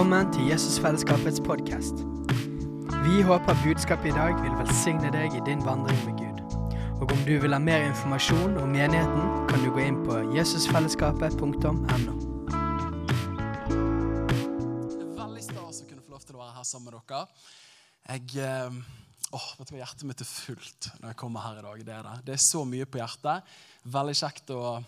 Velkommen til Jesusfellesskapets podkast. Vi håper budskapet i dag vil velsigne deg i din vandring med Gud. Og om du vil ha mer informasjon om menigheten, kan du gå inn på jesusfellesskapet.no. Det er veldig stas å kunne få lov til å være her sammen med dere. Jeg, eh, åh, vet du hva, Hjertet mitt er fullt når jeg kommer her i dag. Det er det. Det er så mye på hjertet. Veldig kjekt å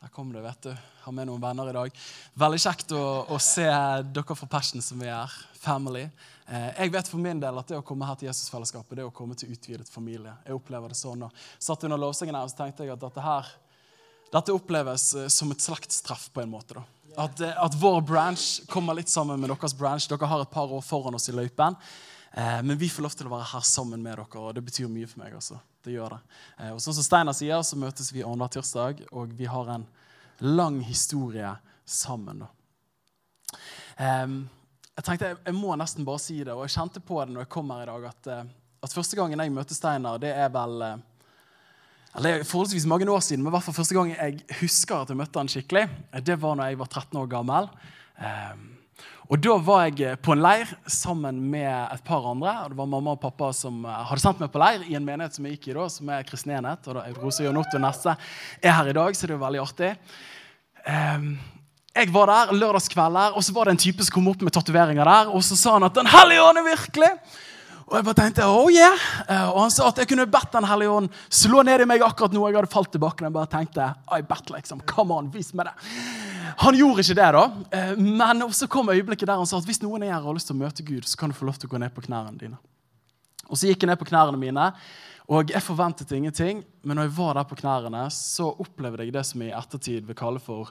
Der kom det, vet du. Har med noen venner i dag. Veldig kjekt å, å se dere fra Passion som er her. Family. Eh, jeg vet for min del at det å komme her til Jesusfellesskapet det er å komme til utvidet familie. Jeg opplever det sånn. Og satt under lovsangen her og så tenkte jeg at dette her dette oppleves eh, som et slektstreff på en måte. da. At, eh, at vår branch kommer litt sammen med deres branch. Dere har et par år foran oss i løypen. Eh, men vi får lov til å være her sammen med dere, og det betyr mye for meg. også. Det gjør det. Eh, og sånn som Steinar sier, så møtes vi annenhver tirsdag, og vi har en lang historie sammen. jeg tenkte, jeg, må nesten bare si det, og jeg kjente på det når jeg kom her i dag, at, eh, at første gangen jeg møtte Steinar, det er vel eh, Det er forholdsvis mange år siden, men hvert fall første gang jeg husker at jeg møtte han skikkelig, det var når jeg var 13 år gammel. Ehm, og Da var jeg eh, på en leir sammen med et par andre. og Det var mamma og pappa som eh, hadde sendt meg på leir i en menighet som jeg gikk i da, som er kristen enhet. og da Rose og Otto Nesse er her i dag, så det er veldig artig. Ehm, jeg var der lørdagskvelder, og så var det en type som kom opp med tatoveringer der. Og så sa han at 'Den hellige ånd er virkelig'. Og jeg bare tenkte, oh yeah. Eh, Og han sa at jeg kunne bedt Den hellige ånd slå ned i meg akkurat nå. Jeg hadde falt tilbake. Og jeg bare tenkte, I bet liksom, come on, vis meg det. Han gjorde ikke det, da. Eh, Men så kom øyeblikket der han sa at hvis noen av og har lyst til å møte Gud, så kan du få lov til å gå ned på knærne dine. Og så gikk jeg ned på knærne mine, og jeg forventet ingenting. Men når jeg var der på knærne, så opplevde jeg det som jeg i ettertid vil kalle for å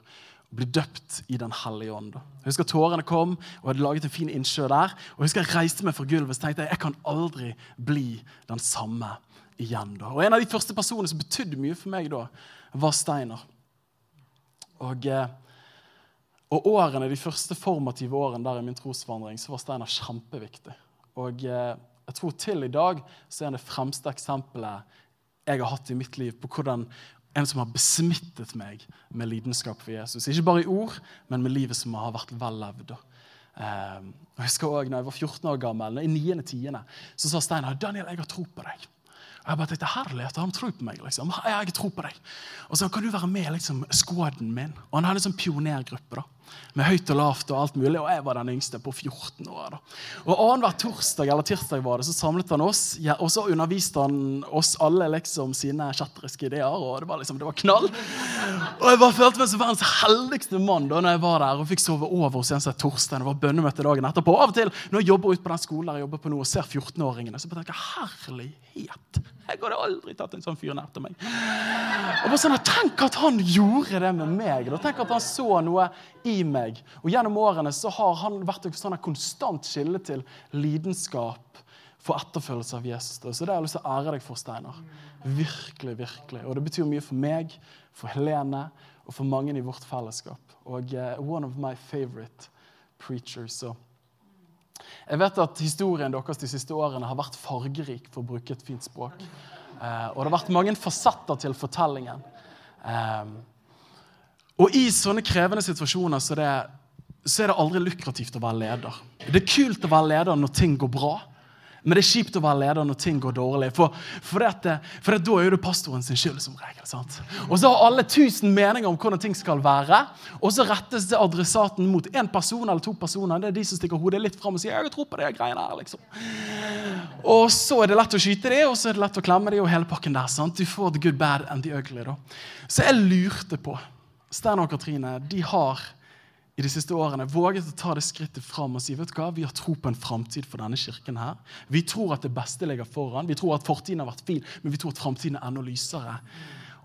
bli døpt i Den hellige ånd. Jeg husker Tårene kom, og jeg hadde laget en fin innsjø der. Og jeg husker jeg reiste meg fra gulvet og tenkte jeg, jeg kan aldri bli den samme igjen. da. Og En av de første personene som betydde mye for meg da, var Steinar. Og, eh, og årene, de første formative årene der i min trosvandring så var Steinar kjempeviktig. Og eh, jeg tror til i dag så er han det fremste eksempelet jeg har hatt i mitt liv på hvordan en som har besmittet meg med lidenskap for Jesus. Ikke bare i ord, men med livet som har vært vel levd. Eh, jeg husker også, når jeg var 14 år gammel, i 9. tiende, så sa Steinar Daniel, jeg har tro på deg. Og jeg bare tenkte, herlighet, han tror på meg. liksom. Jeg har tro på deg. Og så kan du være med liksom, skåden min. Og han hadde en sånn pionergruppe. da, Med høyt og lavt og alt mulig. Og jeg var den yngste på 14 år. da. Og Annenhver torsdag eller tirsdag var det, så samlet han oss, ja, og så underviste han oss alle liksom sine kjetteriske ideer. og Det var liksom, det var knall. Og jeg bare følte meg som verdens heldigste mann da når jeg var der og fikk sove over hos en som het Torstein. Det var bønnemøte dagen etterpå. Av og til når jeg jobber ute på den skolen der jeg jobber på nå og ser 14-åringene, så tenker jeg herlighet. Jeg hadde aldri tatt en sånn fyr nær til meg. Og bare sånn, Tenk at han gjorde det med meg. Da. Tenk at han så noe i meg. Og Gjennom årene så har han vært et sånn konstant skille til lidenskap for etterfølgelse av Jesus. Så det har jeg lyst til å ære deg for, Steinar. Virkelig, virkelig. Og det betyr mye for meg, for Helene og for mange i vårt fellesskap. Og uh, one of my favorite preachers. Så jeg vet at historien deres de siste årene har vært fargerik, for å bruke et fint språk. Uh, og det har vært mange fasetter til fortellingen. Eh, og i sånne krevende situasjoner så, det, så er det aldri lukrativt å være leder. Det er kult å være leder når ting går bra. Men det er kjipt å være leder når ting går dårlig. For, for, det, for da er det pastoren sin skyld, som regel. sant? Og så har alle tusen meninger om hvordan ting skal være, og så rettes det adressaten mot én person eller to personer. Det er de som stikker hodet litt fram og sier 'jeg tror på det greiene her'. liksom. Og så er det lett å skyte de, og så er det lett å klemme de, og hele pakken der. sant? Du får the good, bad and the ugly. da. Så jeg lurte på Steinar og Katrine de har i de siste årene våget å ta det skrittet fram og si vet du hva, vi har tro på en framtid for denne kirken. her. Vi tror at det beste ligger foran. Vi tror at fortiden har vært fin, men vi tror at framtiden er enda lysere.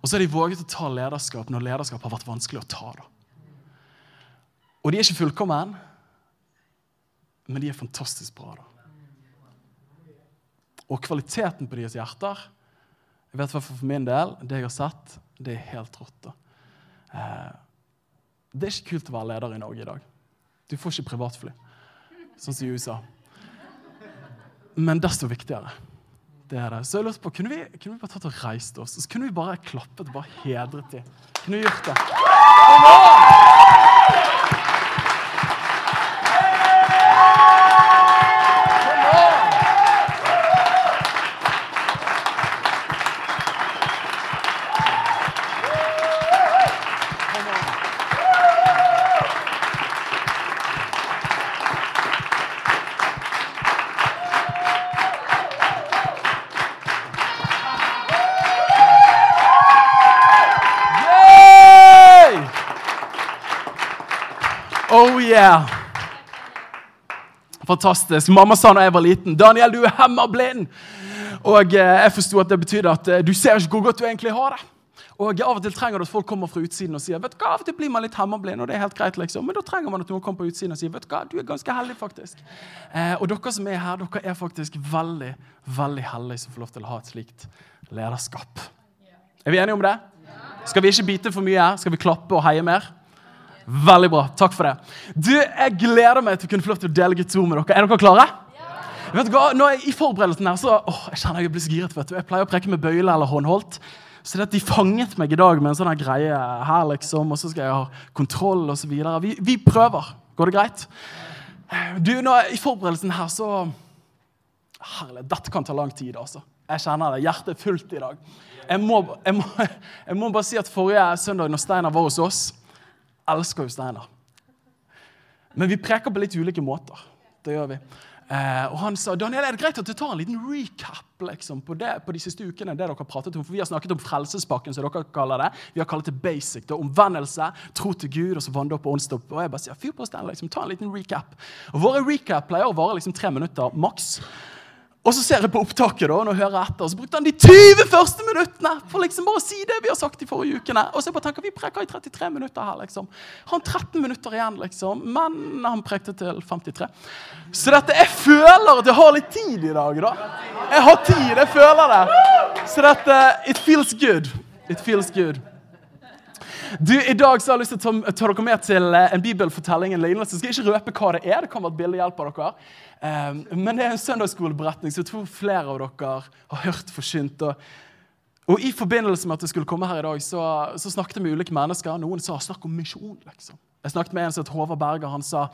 Og så har de våget å ta lederskap når lederskap har vært vanskelig å ta. da. Og de er ikke fullkommen, men de er fantastisk bra. da. Og kvaliteten på deres hjerter jeg vet hva For min del, det jeg har sett, det er helt rått. da. Eh, det er ikke kult å være leder i Norge i dag. Du får ikke privatfly, sånn som i USA. Men desto viktigere. Det er det. Så jeg lurte på, Kunne vi, kunne vi bare tatt og reist oss så kunne vi bare klappet bare hedret dem? Kunne vi gjort det? Oh yeah! Fantastisk. Mamma sa da jeg var liten 'Daniel, du er hemmerblind'. Og eh, jeg forsto at det betydde at eh, du ser ikke hvor godt du egentlig har det. Og Av og til trenger du at folk kommer fra utsiden og sier vet du hva, av og til blir man litt hemmerblind. og det er helt greit liksom. Men da trenger man at noen kommer på utsiden og sier vet du hva, du er ganske heldig. faktisk. Eh, og dere som er her, dere er faktisk veldig veldig heldige som får lov til å ha et slikt lederskap. Er vi enige om det? Skal vi ikke bite for mye her? Skal vi klappe og heie mer? Veldig bra. Takk for det. Du, Jeg gleder meg til å kunne få lov til å dele Guds ord med dere. Er dere klare? Ja. Vet du hva? Når jeg, I forberedelsen her så, åh, jeg kjenner jeg blir så giret. vet du. Jeg pleier å preke med bøyle eller håndholdt. Så det at De fanget meg i dag med en sånn greie her, liksom, og så skal jeg ha kontroll osv. Vi, vi prøver. Går det greit? Du, nå, I forberedelsen her så Herlig, dette kan ta lang tid, altså. Jeg kjenner det. Hjertet er fullt i dag. Jeg må, jeg må, jeg må bare si at Forrige søndag når Steinar var hos oss elsker jo Steinar. Men vi preker på litt ulike måter. Det gjør vi. Eh, og han sa Daniel, er det greit at du tar en liten recap liksom, på, det, på de siste ukene. det dere har pratet om, for Vi har snakket om Frelsespakken, som dere kaller det. Vi har kalt det basic. Det omvendelse, tro til Gud og så vanndåp og åndsdåp. Og jeg bare sier, fyr på stedet, liksom, ta en liten recap. Og Våre recap pleier å vare liksom tre minutter maks. Og så ser jeg på opptaket da, og hører etter, og så brukte han de 20 første minuttene for liksom bare å si det vi har sagt de forrige ukene. Og så jeg bare tenker, Vi preker i 33 minutter her. liksom. Han 13 minutter igjen, liksom. Men han prekte til 53. Så dette, jeg føler at jeg har litt tid i dag. da. Jeg har tid, jeg føler det. Så dette It feels good. It feels good. Du, I dag så har jeg lyst til å ta, dere med til eh, en bibelfortelling. en lignelse. Jeg skal ikke røpe hva det er. Det kan være et bilde hjelper dere. Um, men det er en søndagsskoleberetning som jeg tror flere av dere har hørt forkynt. Og, og I forbindelse med at jeg skulle komme her i dag, så, så snakket jeg med ulike mennesker. Noen sa 'snakk om misjon'. liksom. Jeg snakket med en som het Håvard Berger. Han sa,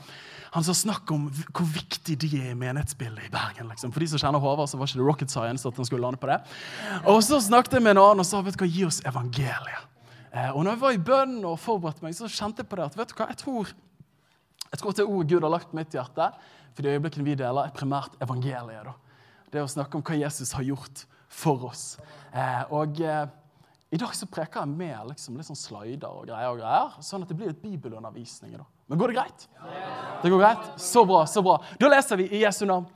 han sa 'snakk om hvor viktig de er i menighetsbildet i Bergen'. liksom. For de som kjenner Håvard, så var ikke det rocket science at han skulle lande på det. Og så snakket jeg med en annen og sa vet du hva, 'gi oss evangeliet'. Eh, og når jeg var i bønn og forberedte meg, så kjente jeg på det at vet du hva, jeg tror, jeg tror at det ordet Gud har lagt på mitt hjerte, for de øyeblikkene vi deler, er primært evangeliet. da. Det å snakke om hva Jesus har gjort for oss. Eh, og eh, i dag så preker jeg med liksom, litt sånn slider og greier, og greier, sånn at det blir et bibelundervisning. da. Men går det greit? Det går greit? Så bra. så bra. Da leser vi i Jesu navn.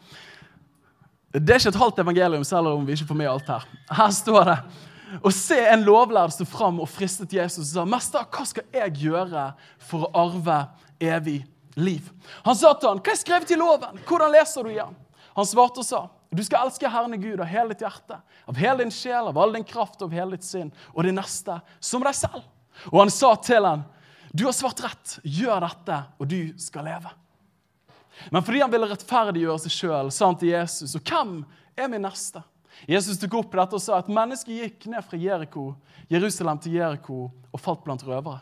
Det er ikke et halvt evangelium, selv om vi ikke får med alt her. Her står det og se en lovlærd stå fram og fristet Jesus og sa, 'Mester, hva skal jeg gjøre for å arve evig liv?' Han sa til han, 'Hva er skrevet i loven? Hvordan leser du igjen?' Han svarte og sa, 'Du skal elske Herren Gud av hele ditt hjerte, av hele din sjel, av all din kraft av hele ditt sinn, og din neste som deg selv.' Og han sa til han, 'Du har svart rett. Gjør dette, og du skal leve.' Men fordi han ville rettferdiggjøre seg sjøl, sa han til Jesus, 'Og hvem er min neste?' Jesus tok opp dette og sa at mennesket gikk ned fra Jericho, Jerusalem til Jeriko og falt blant røvere.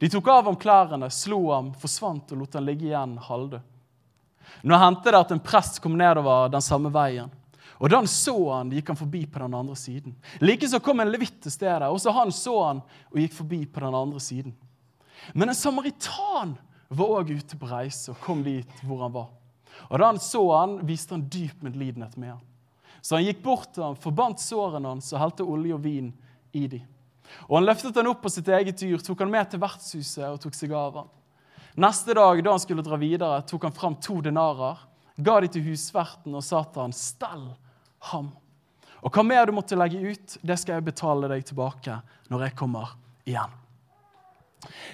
De tok av ham klærne, slo ham, forsvant og lot ham ligge igjen halvdød. Nå hendte det at en prest kom nedover den samme veien. Og Da han så han, gikk han forbi på den andre siden. Likeså kom en levitt til stedet. Også han så han og gikk forbi på den andre siden. Men en samaritan var òg ute på reise og kom dit hvor han var. Og Da han så han, viste han dyp medlidenhet med han. Så han gikk bort til ham, forbandt sårene hans og helte olje og vin i dem. Og han løftet han opp på sitt eget dyr, tok han med til vertshuset og tok seg av ham. Neste dag da han skulle dra videre, tok han fram to denarer, ga de til husverten og sa til han, stell ham. Og hva mer du måtte legge ut, det skal jeg betale deg tilbake når jeg kommer igjen.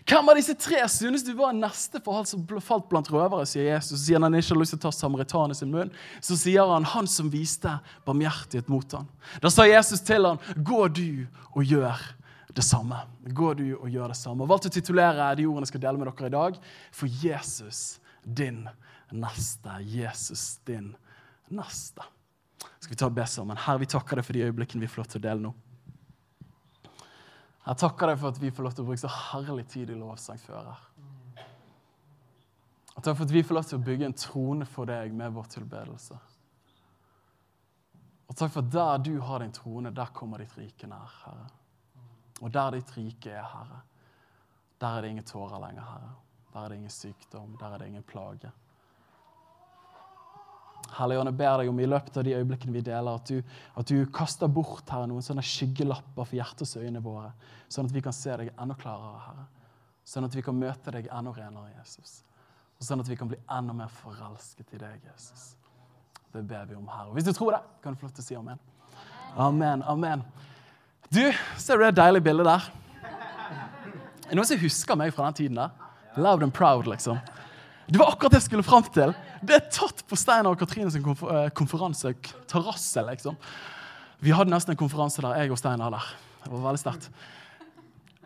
Hvem av disse tre synes du var neste for han som falt blant røvere? sier Jesus. Så han ikke har lyst til å ta samaritanen i sin munn. Så sier han han som viste barmhjertighet mot ham. Da sa Jesus til ham, gå du og gjør det samme. Gå du og gjør det samme. Jeg valgte å titulere de ordene jeg skal dele med dere i dag, for Jesus din neste. Jesus din neste. Skal vi ta og be sammen? Herre, vi takker deg for de øyeblikkene vi får lov til å dele nå. Jeg takker deg for at vi får lov til å bruke så herlig tid i lovsang før her. Og takk for at vi får lov til å bygge en trone for deg med vår tilbedelse. Og takk for at der du har din trone, der kommer ditt rike nær, Herre. Og der ditt rike er, Herre, der er det ingen tårer lenger, Herre. Der er det ingen sykdom, der er det ingen plage. Hellige jeg ber deg om i løpet av de øyeblikkene vi deler, at du, at du kaster bort her noen sånne skyggelapper for hjertets øyne våre, sånn at vi kan se deg enda klarere, Herre. Sånn at vi kan møte deg enda renere, Jesus. Og sånn at vi kan bli enda mer forelsket i deg, Jesus. Det ber vi om her. Og Hvis du tror det, kan du få lov til å si amen. Amen, amen. Du, ser du det deilige bildet der? Er det noen som husker meg fra den tiden der? Loud and proud, liksom. Det var akkurat det jeg skulle fram til. Det er tatt på Steinar og Katrines konferanse. Terrasse, liksom. Vi hadde nesten en konferanse der, jeg og Steinar der. Det var veldig sterkt.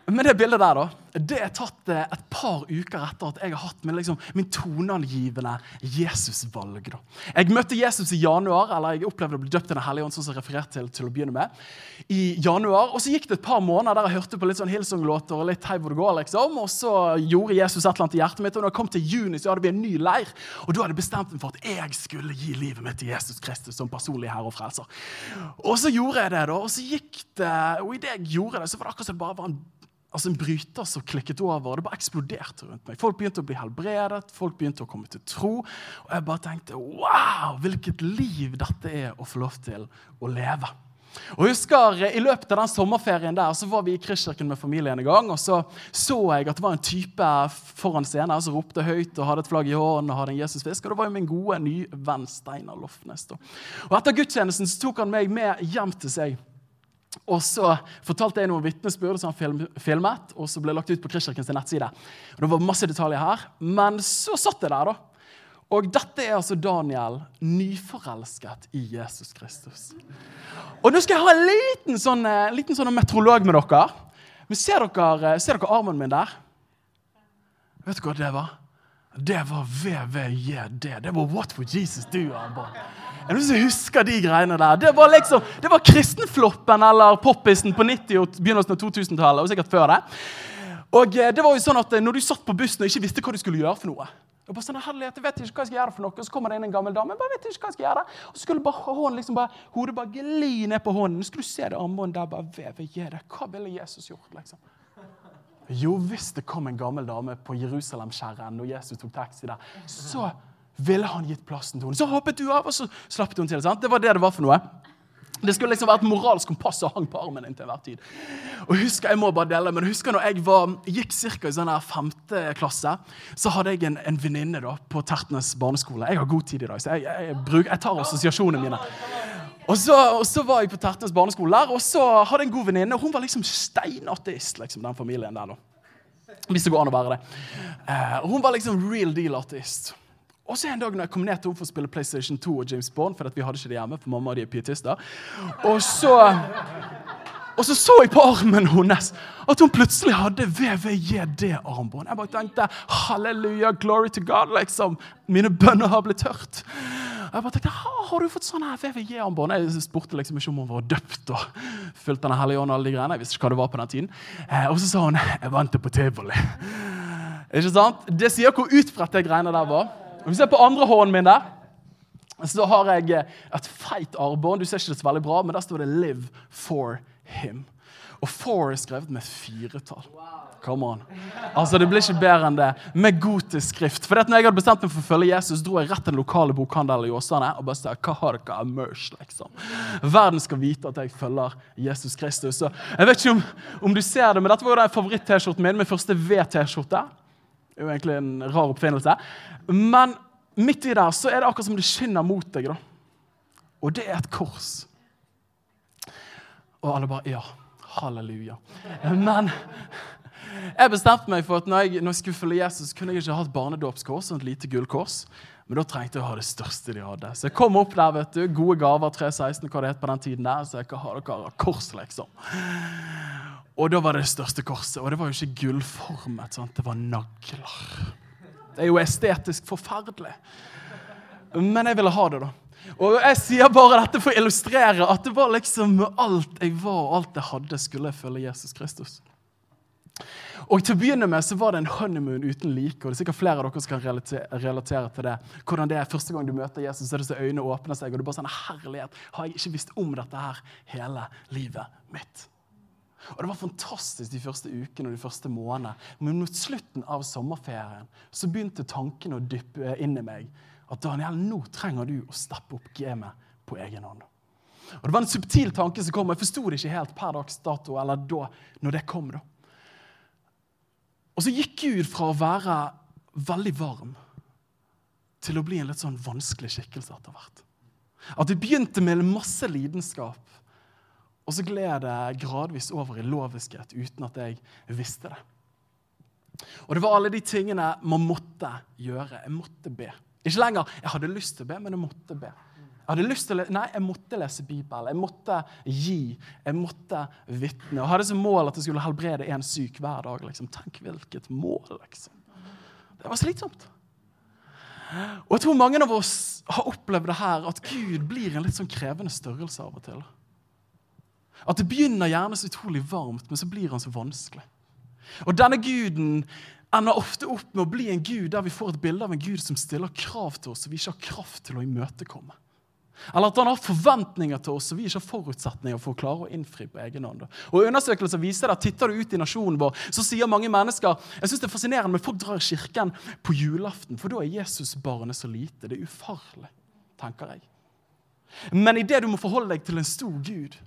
Men det bildet der, da, det er tatt eh, et par uker etter at jeg har hatt min, liksom, min toneangivende Jesusvalg. da. Jeg møtte Jesus i januar, eller jeg opplevde å bli døpt i Den hellige ånd. sånn som jeg refererte til, til å begynne med, i januar, Og så gikk det et par måneder der jeg hørte på litt sånn Hillsong-låter og litt hei hvor det går, liksom, og så gjorde Jesus et eller annet i hjertet mitt. Og når jeg kom til juni, så hadde vi en ny leir, og da hadde jeg bestemt meg for at jeg skulle gi livet mitt til Jesus Kristus som personlig herre og frelser. Og så gjorde jeg det, da, og så gikk det, og i det jeg gjorde det, så var det akkurat som det bare var en altså en bryter som klikket over. og Det bare eksploderte rundt meg. Folk begynte å bli helbredet, folk begynte å komme til tro. Og jeg bare tenkte wow, hvilket liv dette er å få lov til å leve. Og jeg husker I løpet av den sommerferien der, så var vi i Kristkirken med familien en gang. og Så så jeg at det var en type foran scenen som ropte høyt og hadde et flagg i hånden. og hadde en Jesusfisk, og Det var jo min gode nye venn Steinar Lofnes. Og Etter gudstjenesten så tok han meg med hjem til seg. Og så fortalte jeg noen vitnesbyrd som han filmet, og så ble lagt ut på Kristkirkens nettside. Og Det var masse detaljer her, men så satt jeg der, da. Og dette er altså Daniel, nyforelsket i Jesus Kristus. Og nå skal jeg ha en liten sånn, eh, liten sånn meteorolog med dere. Men ser dere, eh, ser dere armen min der? Vet dere hva det var? Det var VVJD. Det var What Would Jesus Do? Armbånd. Er husker de greiene der? Det var liksom, det var kristenfloppen eller poppisen på 90- og begynnelsen av 2000-tallet. og sikkert før det. Og eh, det var jo sånn at eh, Når du satt på bussen og ikke visste hva du skulle gjøre for noe og bare sånn, herlighet, jeg vet ikke hva jeg skal gjøre for noe, og Så kommer det inn en gammel dame. jeg bare vet ikke hva jeg skal gjøre. Og så skulle bare hånden liksom bare, hodet bare gli ned på hånden. Skulle du se det armbåndet der bare det. Hva ville Jesus gjort? liksom? Jo, hvis det kom en gammel dame på Jerusalem-skjæren når Jesus tok taxi der, så ville han gitt plassen til henne. Så hoppet du av, og så slapp hun til. sant? Det var det det var for noe. Det skulle liksom være et moralsk kompass som hang på armen din til enhver tid. Og husker, jeg må bare dele, men husker når jeg var, gikk cirka i sånn her femte klasse, så hadde jeg en, en venninne på Tertnes barneskole. Jeg har god tid i dag, så jeg, jeg, bruk, jeg tar assosiasjonene mine. Og så, og så, var jeg på Tertnes barneskole der, og så hadde jeg en god venninne. Hun var liksom steinateist, liksom, den familien der. da. Hvis det går an å være det. Uh, hun var liksom real deal ateist. Og så en dag når jeg kom ned til henne for å spille PlayStation 2 og James Bond, for vi hadde ikke det hjemme, for mamma og de er pietister, og så, og så så jeg på armen hennes at hun plutselig hadde VVJD-armbånd. Jeg bare tenkte halleluja, glory to God, liksom. Mine bønner har blitt hørt. Jeg bare tenkte, Har du fått sånn VVJ-armbånd? Jeg spurte liksom ikke om hun var døpt og fulgt Den hellige ånd. og alle de greiene. Jeg visste ikke hva det var på den tiden. Eh, og så sa hun jeg vant det på tivoli. Ikke sant? Det sier hvor utbredt det greiene der var. Hvis jeg ser på andre hånden min der, så har jeg et feit armbånd. Du ser ikke det så veldig bra, men der står det 'Live for him'. Og four er skrevet med firetall. Come on. Altså, Det blir ikke bedre enn det. Med gotisk skrift. For når jeg hadde bestemt meg for å følge Jesus, dro jeg rett til den lokale bokhandelen i Åsane og bare sa hva har dere av merch, liksom. Verden skal vite at jeg følger Jesus Kristus. Så jeg vet ikke om, om du ser det, men dette var jo den favoritt-T-skjorten min. Min første V-T-skjorte. Det er jo egentlig en rar oppfinnelse. Men midt i der så er det akkurat som det skinner mot deg. da. Og det er et kors. Og alle bare Ja, halleluja. Men jeg bestemte meg for at når jeg, når jeg skulle følge Jesus, kunne jeg ikke ha et barnedåpskors og et lite gullkors. Men da trengte jeg å ha det største de hadde. Så jeg kom opp der, vet du, gode gaver, 316, hva det het på den tiden der. Så jeg kan ha dere kors, liksom. Og da var det det største korset. Og det var jo ikke gullformet. Sant? Det var nagler. Det er jo estetisk forferdelig. Men jeg ville ha det, da. Og jeg sier bare dette for å illustrere at det var liksom alt jeg var og alt jeg hadde, skulle jeg følge Jesus Kristus. Og til å begynne med så var det en honeymoon uten like. og det er sikkert flere av dere som kan relatere, relatere til det. Hvordan det er Første gang du møter Jesus, så er det så øynene åpner seg, og du bare sånn Herlighet, har jeg ikke visst om dette her hele livet mitt? Og Det var fantastisk de første ukene og de første månedene. Men mot slutten av sommerferien så begynte tankene å dyppe inn i meg. At Daniel, nå trenger du å steppe opp gamet på egen hånd. Og Det var en subtil tanke som kom. og Jeg forsto det ikke helt per dags dato, eller da, når det kom. da. Og så gikk Gud fra å være veldig varm til å bli en litt sånn vanskelig skikkelse etter hvert. At det begynte med masse lidenskap, og så gled det gradvis over i loviskhet uten at jeg visste det. Og det var alle de tingene man måtte gjøre. Jeg måtte be. Ikke lenger jeg hadde lyst til å be, men jeg måtte be. Jeg hadde lyst til å, nei, jeg måtte lese Bibelen, jeg måtte gi, jeg måtte vitne. Og hadde som mål at jeg skulle helbrede én syk hver dag. Liksom. Tenk hvilket mål, liksom. Det var slitsomt. Og jeg tror mange av oss har opplevd det her, at Gud blir en litt sånn krevende størrelse av og til. At det begynner gjerne så utrolig varmt, men så blir han så vanskelig. Og denne guden ender ofte opp med å bli en gud der vi får et bilde av en gud som stiller krav til oss og vi ikke har kraft til å imøtekomme. Eller at han har forventninger til oss og vi ikke har forutsetninger for å klare å innfri på egen hånd. Og Undersøkelser viser at Titter du ut i nasjonen vår, så sier mange mennesker jeg synes det er fascinerende, men folk drar i kirken på julaften, for da er Jesusbarnet så lite. Det er ufarlig, tenker jeg. Men idet du må forholde deg til en stor Gud,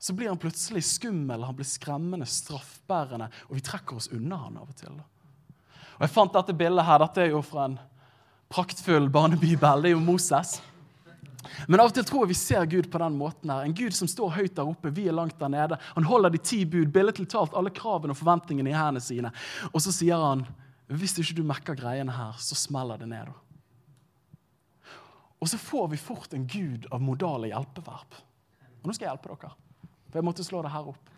så blir han plutselig skummel, han blir skremmende, straffbærende, og vi trekker oss unna han av og til. Og Jeg fant dette bildet her. Dette er jo fra en praktfull barnebibel. Det er jo Moses. Men av og til tror jeg vi ser Gud på den måten. her. En Gud som står høyt der oppe, vi er langt der nede. Han holder de ti bud, billedlig talt alle kravene og forventningene i hendene sine. Og så sier han hvis ikke du mekker greiene her, så smeller det ned. Og så får vi fort en gud av modale hjelpeverb. Og nå skal jeg hjelpe dere. For jeg måtte slå det her opp.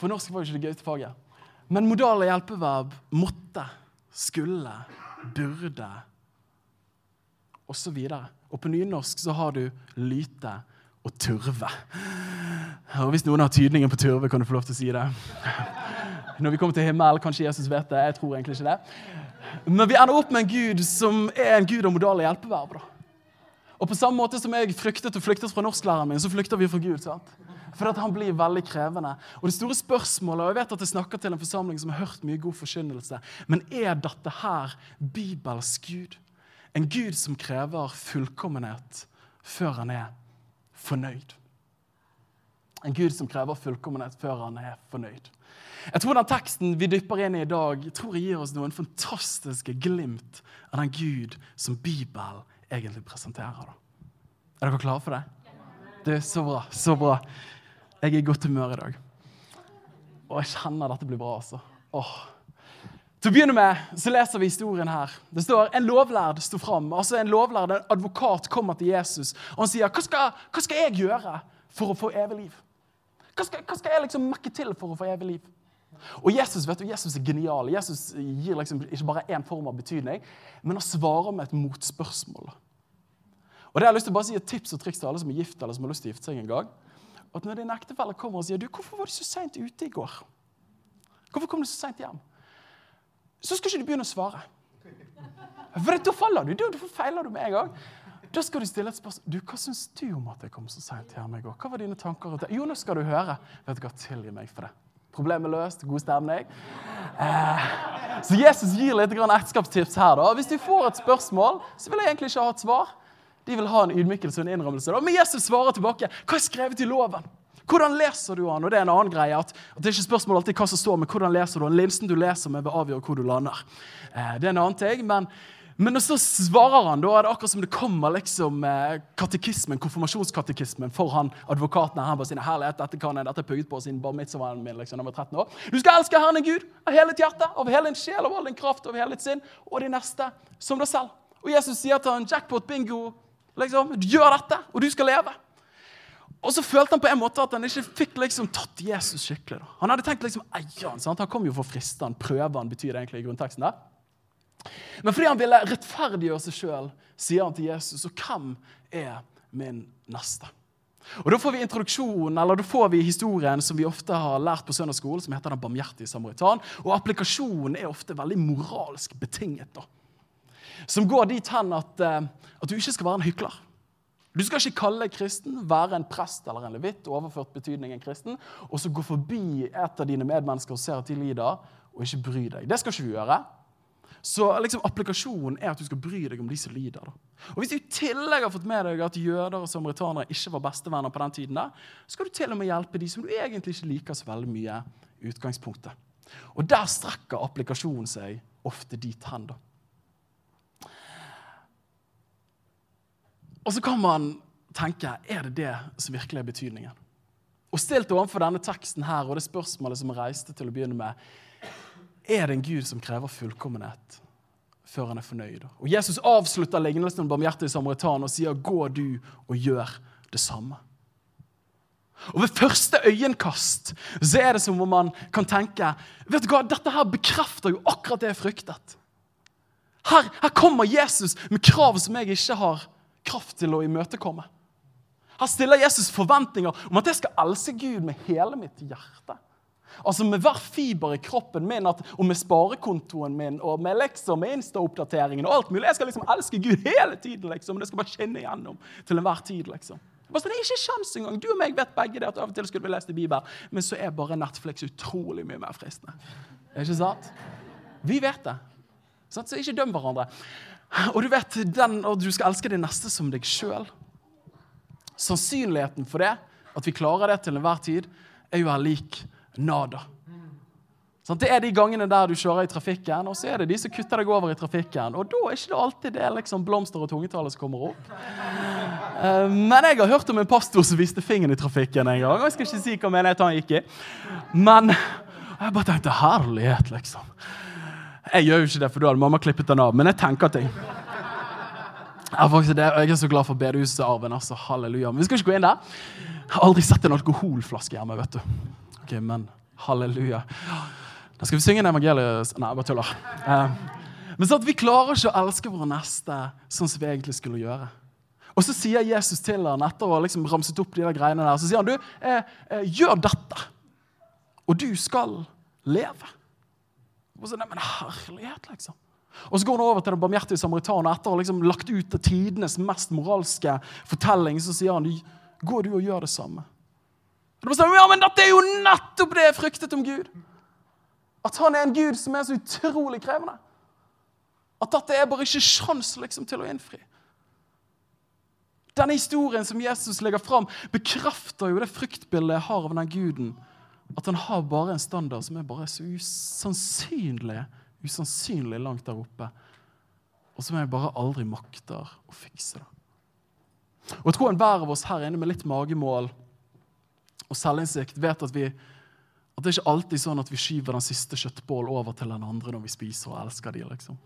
For norsk var jo ikke det gøyeste faget. Men modale hjelpeverb måtte, skulle, burde osv. Og, og på nynorsk så har du lyte og turve. Og Hvis noen har tydningen på turve, kan du få lov til å si det. Når vi kommer til himmelen, kanskje Jesus vet det. Jeg tror egentlig ikke det. Men vi ender opp med en gud som er en gud av modale hjelpeverb. da. Og på samme måte som jeg fryktet og flyktet fra norsklæreren min, så flykter vi fra Gud. sant? For at han blir veldig krevende. Og det store spørsmålet, og Jeg vet at jeg snakker til en forsamling som har hørt mye god forkynnelse, men er dette her Bibels Gud? En Gud som krever fullkommenhet før han er fornøyd. En Gud som krever fullkommenhet før han er fornøyd. Jeg tror den teksten vi dypper inn i i dag, tror jeg gir oss noen fantastiske glimt av den Gud som Bibelen egentlig presenterer. Er dere klare for det? Det er Så bra. Så bra. Jeg er i godt humør i dag. Og jeg kjenner dette blir bra, altså. Åh. Til å begynne med så leser vi historien her. Det står En lovlærd sto fram. Altså en lovlærd, en advokat kommer til Jesus og han sier, hva skal, hva skal jeg gjøre for å få evig liv? Hva skal, hva skal jeg liksom mekke til for å få evig liv? Og Jesus vet du, Jesus er genial. Jesus gir liksom ikke bare én form av betydning, men han svarer med et motspørsmål. Og det har jeg lyst til å bare si Et tips og triks til alle som er gift eller som har lyst til å gifte seg en gang. At Når din ektefelle kommer og sier du, 'Hvorfor var du så seint ute i går?' Hvorfor kom du så seint hjem? Så skal ikke du begynne å svare. For da faller du. Da feiler du med en gang. Da skal du stille et spørsmål. Du, 'Hva syns du om at jeg kom så seint hjem i går?' Hva var dine tanker? Jo, nå skal du høre. Vet du hva, tilgi meg for det. Problemet løst. God stemning. Eh, så Jesus gir litt ekteskapstips her. da. Hvis du får et spørsmål, så vil jeg egentlig ikke ha et svar. De vil ha en ydmykelse og en innrømmelse. Men Jesus svarer tilbake. Hva er skrevet i loven? Hvordan leser du den? Og det er en annen greie, at, at Det er ikke spørsmål alltid hva som står, men hvordan leser du den. Linsen du leser med, vil avgjøre hvor du lander. Eh, det er en annen ting, men men så svarer han, da er det akkurat som det kommer liksom eh, katekismen, konfirmasjonskatekismen for han advokaten. Han bare sier, herlighet, dette kan jeg, dette er pugget på siden bar mitzvahen min liksom, da jeg var 13 år. Du skal elske Herren Gud av hele ditt hjerte, av hele din sjel, av all din kraft, av hele ditt sinn, og de neste som deg selv. Og Jesus sier til han, jackpot, bingo, liksom, gjør dette, og du skal leve. Og så følte han på en måte at han ikke fikk liksom tatt Jesus skikkelig. Da. Han hadde tenkt liksom, han, sant? han kom jo for å friste han, prøve han, betyr det egentlig i grunnteksten der. Men fordi han ville rettferdiggjøre seg sjøl, sier han til Jesus, og hvem er min neste? Og Da får vi introduksjonen, eller da får vi historien som vi ofte har lært på søndagsskolen, som heter Den barmhjertige samaritan. Og applikasjonen er ofte veldig moralsk betinget. da. Som går dit hen at, eh, at du ikke skal være en hykler. Du skal ikke kalle deg kristen, være en prest eller en levitt, overført betydning en kristen, og så gå forbi et av dine medmennesker og ser at de lider, og ikke bry deg. Det skal ikke du gjøre. Så liksom, applikasjonen er at du skal bry deg om de som lider. Da. Og Hvis du i tillegg har fått med deg at jøder og samaritanere ikke var bestevenner på den tiden, så skal du til og med hjelpe de som du egentlig ikke liker så veldig mye utgangspunktet. Og der strekker applikasjonen seg ofte dit hen. da. Og så kan man tenke er det det som virkelig er betydningen. Og stilt overfor denne teksten her og det spørsmålet som jeg reiste til å begynne med, er det en Gud som krever fullkommenhet før han er fornøyd? Og Jesus avslutter lignelsen om barmhjertig samaritan og sier, 'Gå du og gjør det samme'. Og Ved første øyenkast så er det som om man kan tenke vet du hva, dette her bekrefter jo akkurat det jeg fryktet. Her, her kommer Jesus med krav som jeg ikke har kraft til å imøtekomme. Her stiller Jesus forventninger om at jeg skal elske Gud med hele mitt hjerte. Altså Med hver fiber i kroppen min at, og med sparekontoen min og med lekser, med Insta-oppdateringen og alt mulig. Jeg skal liksom elske Gud hele tiden. liksom, Det skal bare skinne igjennom til enhver tid. liksom. Sånn, det er ikke kjans engang. Du og meg vet begge det at av og til skulle vi lest i Bibelen, men så er bare Netflix utrolig mye mer fristende. Er ikke sant? Vi vet det. Så ikke døm hverandre. Og du vet, den, og du skal elske det neste som deg sjøl. Sannsynligheten for det, at vi klarer det til enhver tid, er jo her lik nada. Sånn, det er de gangene der du kjører i trafikken, og så er det de som kutter deg over i trafikken. Og da er ikke det alltid det liksom blomster og tungetale som kommer opp. Uh, men jeg har hørt om en pastor som viste fingeren i trafikken en gang. og Jeg skal ikke si hva menighet han gikk i. Men jeg bare tenkte herlighet, liksom. Jeg gjør jo ikke det, for da hadde mamma klippet den av. Men jeg tenker ting. Jeg er, faktisk, jeg er så glad for bedehusarven. altså, Halleluja. Men vi skal ikke gå inn der. Jeg har aldri sett en alkoholflaske hjemme. vet du. Ok, Men halleluja. Da skal vi synge en evangelius... Nei, jeg bare tuller. Eh, men sånn at vi klarer ikke å elske våre neste sånn som vi egentlig skulle gjøre. Og så sier Jesus til han etter å ha liksom ramset opp de der greiene der, så sier han du, eh, eh, gjør dette, og du skal leve. Og så, nei, men herlighet, liksom. Og så går han over til den barmhjertige samaritanen etter å ha liksom lagt ut til tidenes mest moralske fortelling. Så sier han gå du og gjør det samme. Og da ja, men Dette er jo nettopp det jeg fryktet om Gud. At han er en gud som er så utrolig krevende. At dette er bare ikke sjans liksom, til å innfri. Denne historien som Jesus legger fram, bekrefter jo det fryktbildet jeg har av den guden. At han har bare en standard som er bare så usannsynlig, usannsynlig langt der oppe. Og som jeg bare aldri makter å fikse. det. Og Jeg tror enhver av oss her inne med litt magemål og selvinnsikt vet at vi at det er ikke alltid sånn at vi skyver den siste kjøttbålen over til den andre når vi spiser og elsker de, liksom.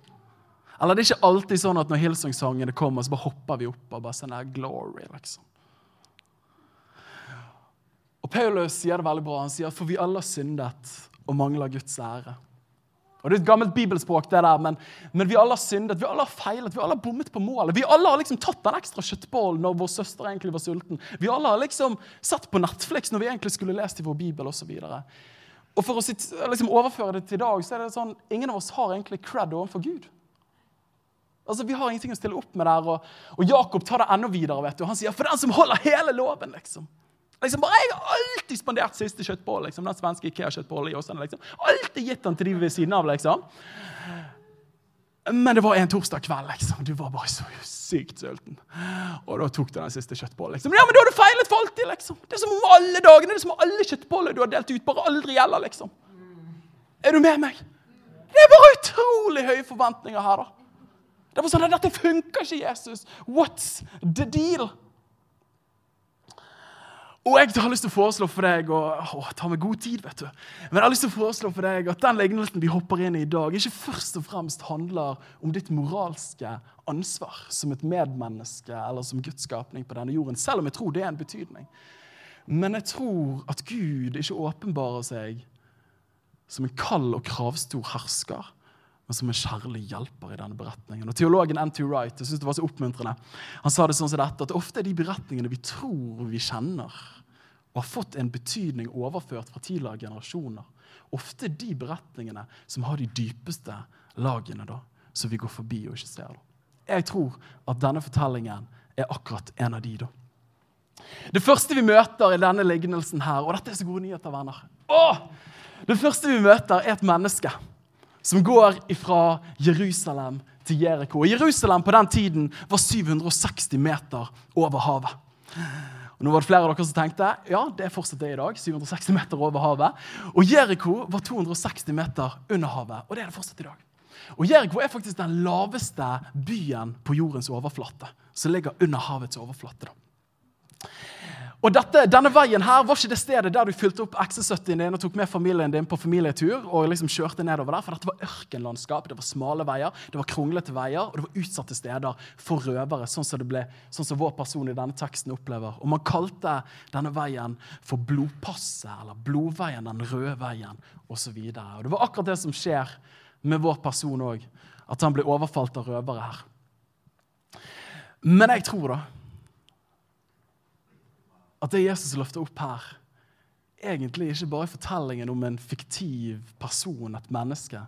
Eller det er ikke alltid sånn at når Hillsong-sangene kommer, så bare hopper vi opp og bare sier glory, liksom. Og Paulus sier det veldig bra. Han sier at for vi alle har syndet og mangler Guds ære. Og Det er et gammelt bibelspråk, det der, men, men, vi alle har syndet, vi alle har feilet, vi alle har bommet på målet. Vi alle har liksom tatt den ekstra kjøttbollen når vår søster egentlig var sulten. Vi alle har liksom sett på Netflix når vi egentlig skulle lest i vår bibel osv. Og for å liksom overføre det til i dag, så er det sånn ingen av oss har egentlig cred overfor Gud. Altså, Vi har ingenting å stille opp med der. Og, og Jakob tar det enda videre. vet du. Han sier for den som holder hele loven. liksom. Liksom bare, Jeg har alltid spandert siste kjøttboll. Liksom, den svenske Ikea-kjøttbollen i Åsane. Liksom. Alltid gitt den til de ved siden av. liksom. Men det var en torsdag kveld. liksom. Du var bare så sykt sulten. Og da tok du den siste kjøttbollen. liksom. Ja, men da har du feilet for alltid! liksom. Det er som om alle dagene, det er som om alle kjøttboller du har delt ut, bare aldri gjelder. liksom. Er du med meg? Det er bare utrolig høye forventninger her. da. Det var sånn at Dette funker ikke, Jesus. What's the deal? Og jeg har lyst til å foreslå for deg og, å, ta meg god tid, vet du. Men jeg har lyst til å foreslå for deg at den lignelsen vi hopper inn i i dag, ikke først og fremst handler om ditt moralske ansvar som et medmenneske eller som Guds skapning på denne jorden, selv om jeg tror det er en betydning. Men jeg tror at Gud ikke åpenbarer seg som en kald og kravstor hersker, men som en kjærlig hjelper i denne beretningen. Og Teologen N.T. Wright jeg synes det var så oppmuntrende. Han sa det sånn som dette, at ofte er de beretningene vi tror vi kjenner, og har fått en betydning overført fra tidligere generasjoner, ofte de beretningene som har de dypeste lagene, da, som vi går forbi og ikke ser. Da. Jeg tror at denne fortellingen er akkurat en av de. da. Det første vi møter i denne lignelsen her, og dette er så gode nyheter, venner Åh! Det første vi møter, er et menneske som går fra Jerusalem til Jeriko. Jerusalem på den tiden var 760 meter over havet. Og nå var det flere av dere som tenkte ja, det er fortsatt det i dag. 760 meter over havet. Og Jeriko var 260 meter under havet. Og det er det fortsatt i dag. Og Jeriko er faktisk den laveste byen på jordens overflate, som ligger under havets overflate. da. Og dette, denne veien her var ikke det stedet der du fylte opp XC70-en din og tok med familien din på familietur. og liksom kjørte nedover der, For dette var ørkenlandskap, det var smale veier, det var kronglete veier, og det var utsatte steder for røvere, sånn som, ble, sånn som vår person i denne teksten opplever. Og Man kalte denne veien for Blodpasset, eller Blodveien, den røde veien, osv. Det var akkurat det som skjer med vår person òg, at han ble overfalt av røvere her. Men jeg tror da at det Jesus løfter opp her, egentlig ikke bare er fortellingen om en fiktiv person, et menneske,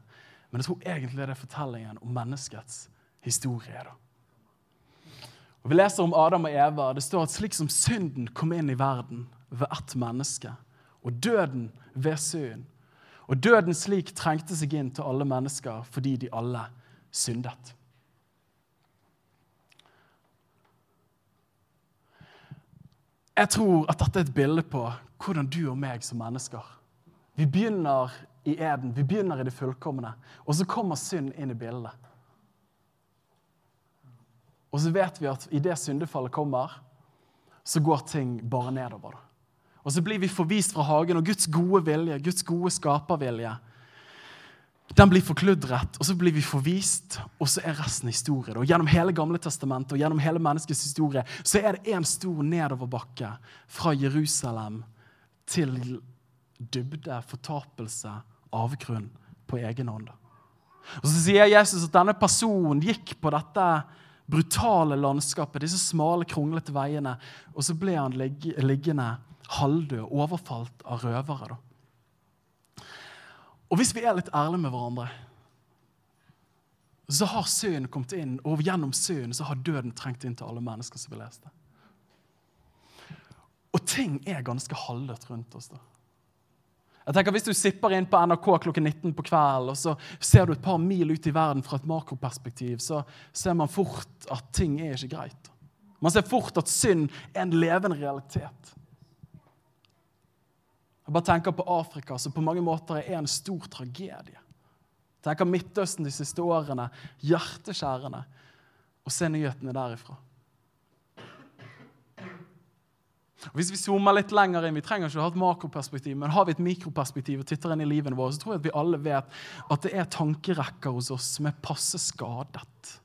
men jeg tror egentlig det er fortellingen om menneskets historie. da. Og Vi leser om Adam og Eva. Det står at slik som synden kom inn i verden ved ett menneske, og døden ved synd, og døden slik trengte seg inn til alle mennesker fordi de alle syndet. Jeg tror at dette er et bilde på hvordan du og meg som mennesker Vi begynner i eden, vi begynner i det fullkomne, og så kommer synd inn i bildet. Og så vet vi at idet syndefallet kommer, så går ting bare nedover. Og så blir vi forvist fra hagen, og Guds gode vilje, Guds gode skapervilje, den blir forkludret, og så blir vi forvist, og så er resten historie. Og gjennom hele Gamle testamentet og gjennom hele menneskets historie så er det en stor nedoverbakke fra Jerusalem til dybde, fortapelse, avgrunn på egen hånd. Og Så sier Jesus at denne personen gikk på dette brutale landskapet, disse smale, kronglete veiene, og så ble han liggende halvdød, overfalt av røvere. da. Og hvis vi er litt ærlige med hverandre, så har synd kommet inn, og gjennom synd så har døden trengt inn til alle mennesker som vil lese det. Og ting er ganske halvdødt rundt oss. da. Jeg tenker Hvis du sipper inn på NRK klokken 19 på kvelden, og så ser du et par mil ut i verden fra et makroperspektiv, så ser man fort at ting er ikke greit. Man ser fort at synd er en levende realitet. Jeg bare tenker på Afrika, som på mange måter er en stor tragedie. Jeg tenker Midtøsten de siste årene, hjerteskjærende. Og se nyhetene derifra. Hvis vi zoomer litt lenger inn, Vi trenger ikke å ha et makroperspektiv, men har vi et mikroperspektiv og titter inn i livene våre, så tror jeg at vi alle vet at det er tankerekker hos oss som er passe skadet.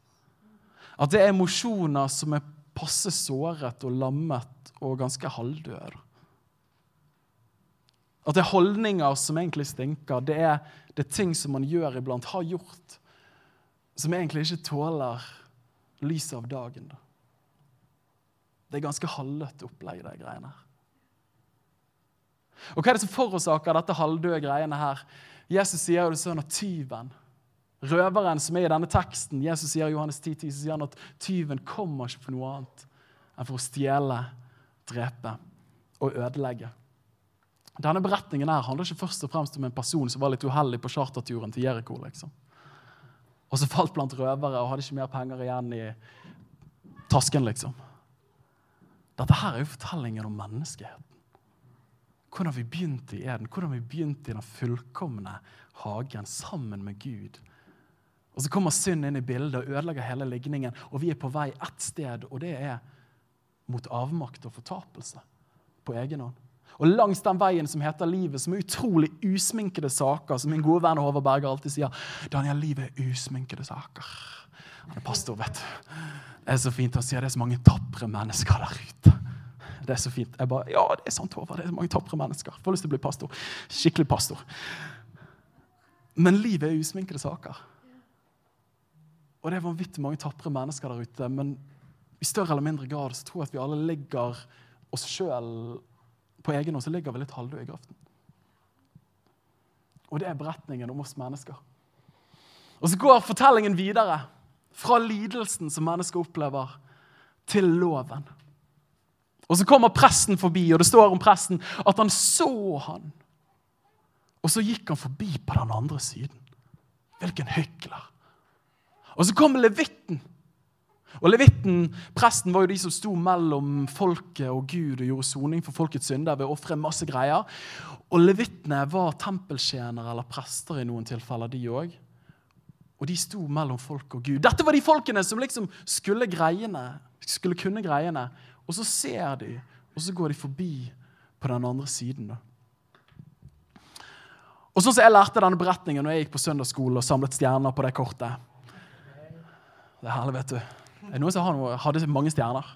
At det er emosjoner som er passe såret og lammet og ganske halvdøde. At det er holdninger som egentlig stinker. Det er, det er ting som man gjør iblant, har gjort, som egentlig ikke tåler lyset av dagen. Det er ganske halvdødt opplegg, de greiene her. Og Hva er det som forårsaker dette halvdøde greiene her? Jesus sier jo det sånn at tyven, røveren som er i denne teksten Jesus sier i Johannes 10, 10 så sier han at tyven kommer ikke for noe annet enn for å stjele, drepe og ødelegge. Denne beretningen her handler ikke først og fremst om en person som var litt uheldig på charterturen til Jeriko. Liksom. Og så falt blant røvere og hadde ikke mer penger igjen i tasken. liksom. Dette her er jo fortellingen om menneskeheten. Hvordan vi begynte i Eden, hvordan vi begynte i den fullkomne hagen sammen med Gud. Og Så kommer synd inn i bildet og ødelegger hele ligningen, og vi er på vei ett sted, og det er mot avmakt og fortapelse på egen hånd. Og langs den veien som heter livet, som er utrolig usminkede saker, som min gode venn Håvard Berger alltid sier Daniel, livet er usminkede saker. Han er pastor, vet du. Det er så fint å si at det er så mange tapre mennesker der ute. Det er så fint. Jeg bare, ja, det er sant, Håvard. Det er så mange tapre mennesker. Får lyst til å bli pastor. Skikkelig pastor. Men livet er usminkede saker. Og det er vanvittig mange tapre mennesker der ute. Men i større eller mindre grad så tror jeg at vi alle ligger oss sjøl på egen hånd så ligger vi litt halvdøde i grøften. Og det er beretningen om oss mennesker. Og så går fortellingen videre. Fra lidelsen som mennesker opplever, til loven. Og så kommer presten forbi, og det står om presten at han så han. Og så gikk han forbi på den andre siden. Hvilken hykler. Og så kommer levitten og Levitten, presten, var jo de som sto mellom folket og Gud og gjorde soning for folkets synder ved å ofre masse greier. Og levittene var tempeltjenere eller prester i noen tilfeller, de òg. Og de sto mellom folk og Gud. Dette var de folkene som liksom skulle greiene, skulle kunne greiene. Og så ser de, og så går de forbi på den andre siden. da. Og sånn som Jeg lærte denne beretningen når jeg gikk på søndagsskole og samlet stjerner på det kortet. Det er herlig, vet du. Er det noen som noe, hadde mange stjerner?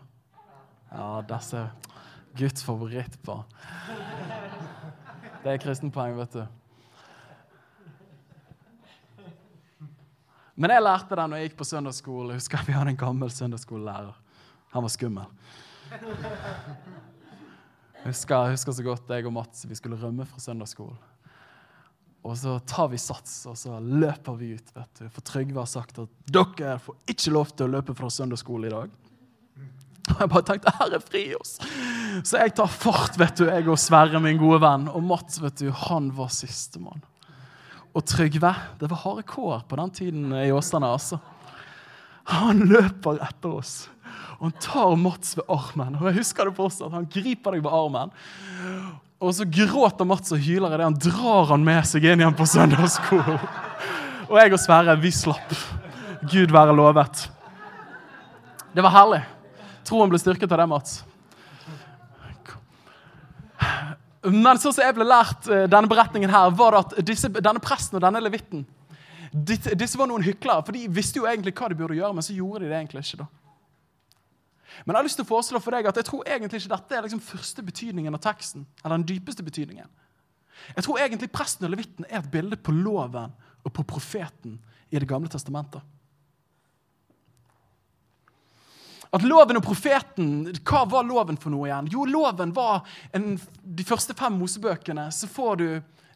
Ja, disse Guds favorittbarn. Det er kristenpoeng, vet du. Men jeg lærte det når jeg gikk på søndagsskole. Jeg husker Vi hadde en gammel søndagsskolelærer. Han var skummel. Jeg husker, jeg husker så godt jeg og Mats vi skulle rømme fra søndagsskolen. Og så tar vi sats, og så løper vi ut. vet du. For Trygve har sagt at dere får ikke lov til å løpe fra søndagsskole i dag. Og jeg bare tenkte Herre, fri oss. Så jeg tar fart, vet du, jeg og Sverre, min gode venn. Og Mats, vet du, han var sistemann. Og Trygve Det var harde kår på den tiden i Åsane, altså. Han løper etter oss. Og han tar Mats ved armen. Og jeg husker det fortsatt. Han griper deg ved armen. Og så gråter Mats og hyler idet han drar han med seg inn igjen på søndagsskolen. Og jeg og Sverre, vi slapp. Gud være lovet. Det var herlig. Troen ble styrket av det, Mats. Men sånn som jeg ble lært eh, denne beretningen her, var det at disse, denne presten og denne levitten disse var noen hyklere. For de visste jo egentlig hva de burde gjøre, men så gjorde de det egentlig ikke. da. Men jeg har lyst til å foreslå for deg at jeg tror egentlig ikke dette er liksom første betydningen av teksten. eller den dypeste betydningen. Jeg tror egentlig presten og levitten er et bilde på loven og på profeten i Det gamle testamentet. At loven og profeten, Hva var loven for noe igjen? Jo, loven var en, De første fem Mosebøkene så får du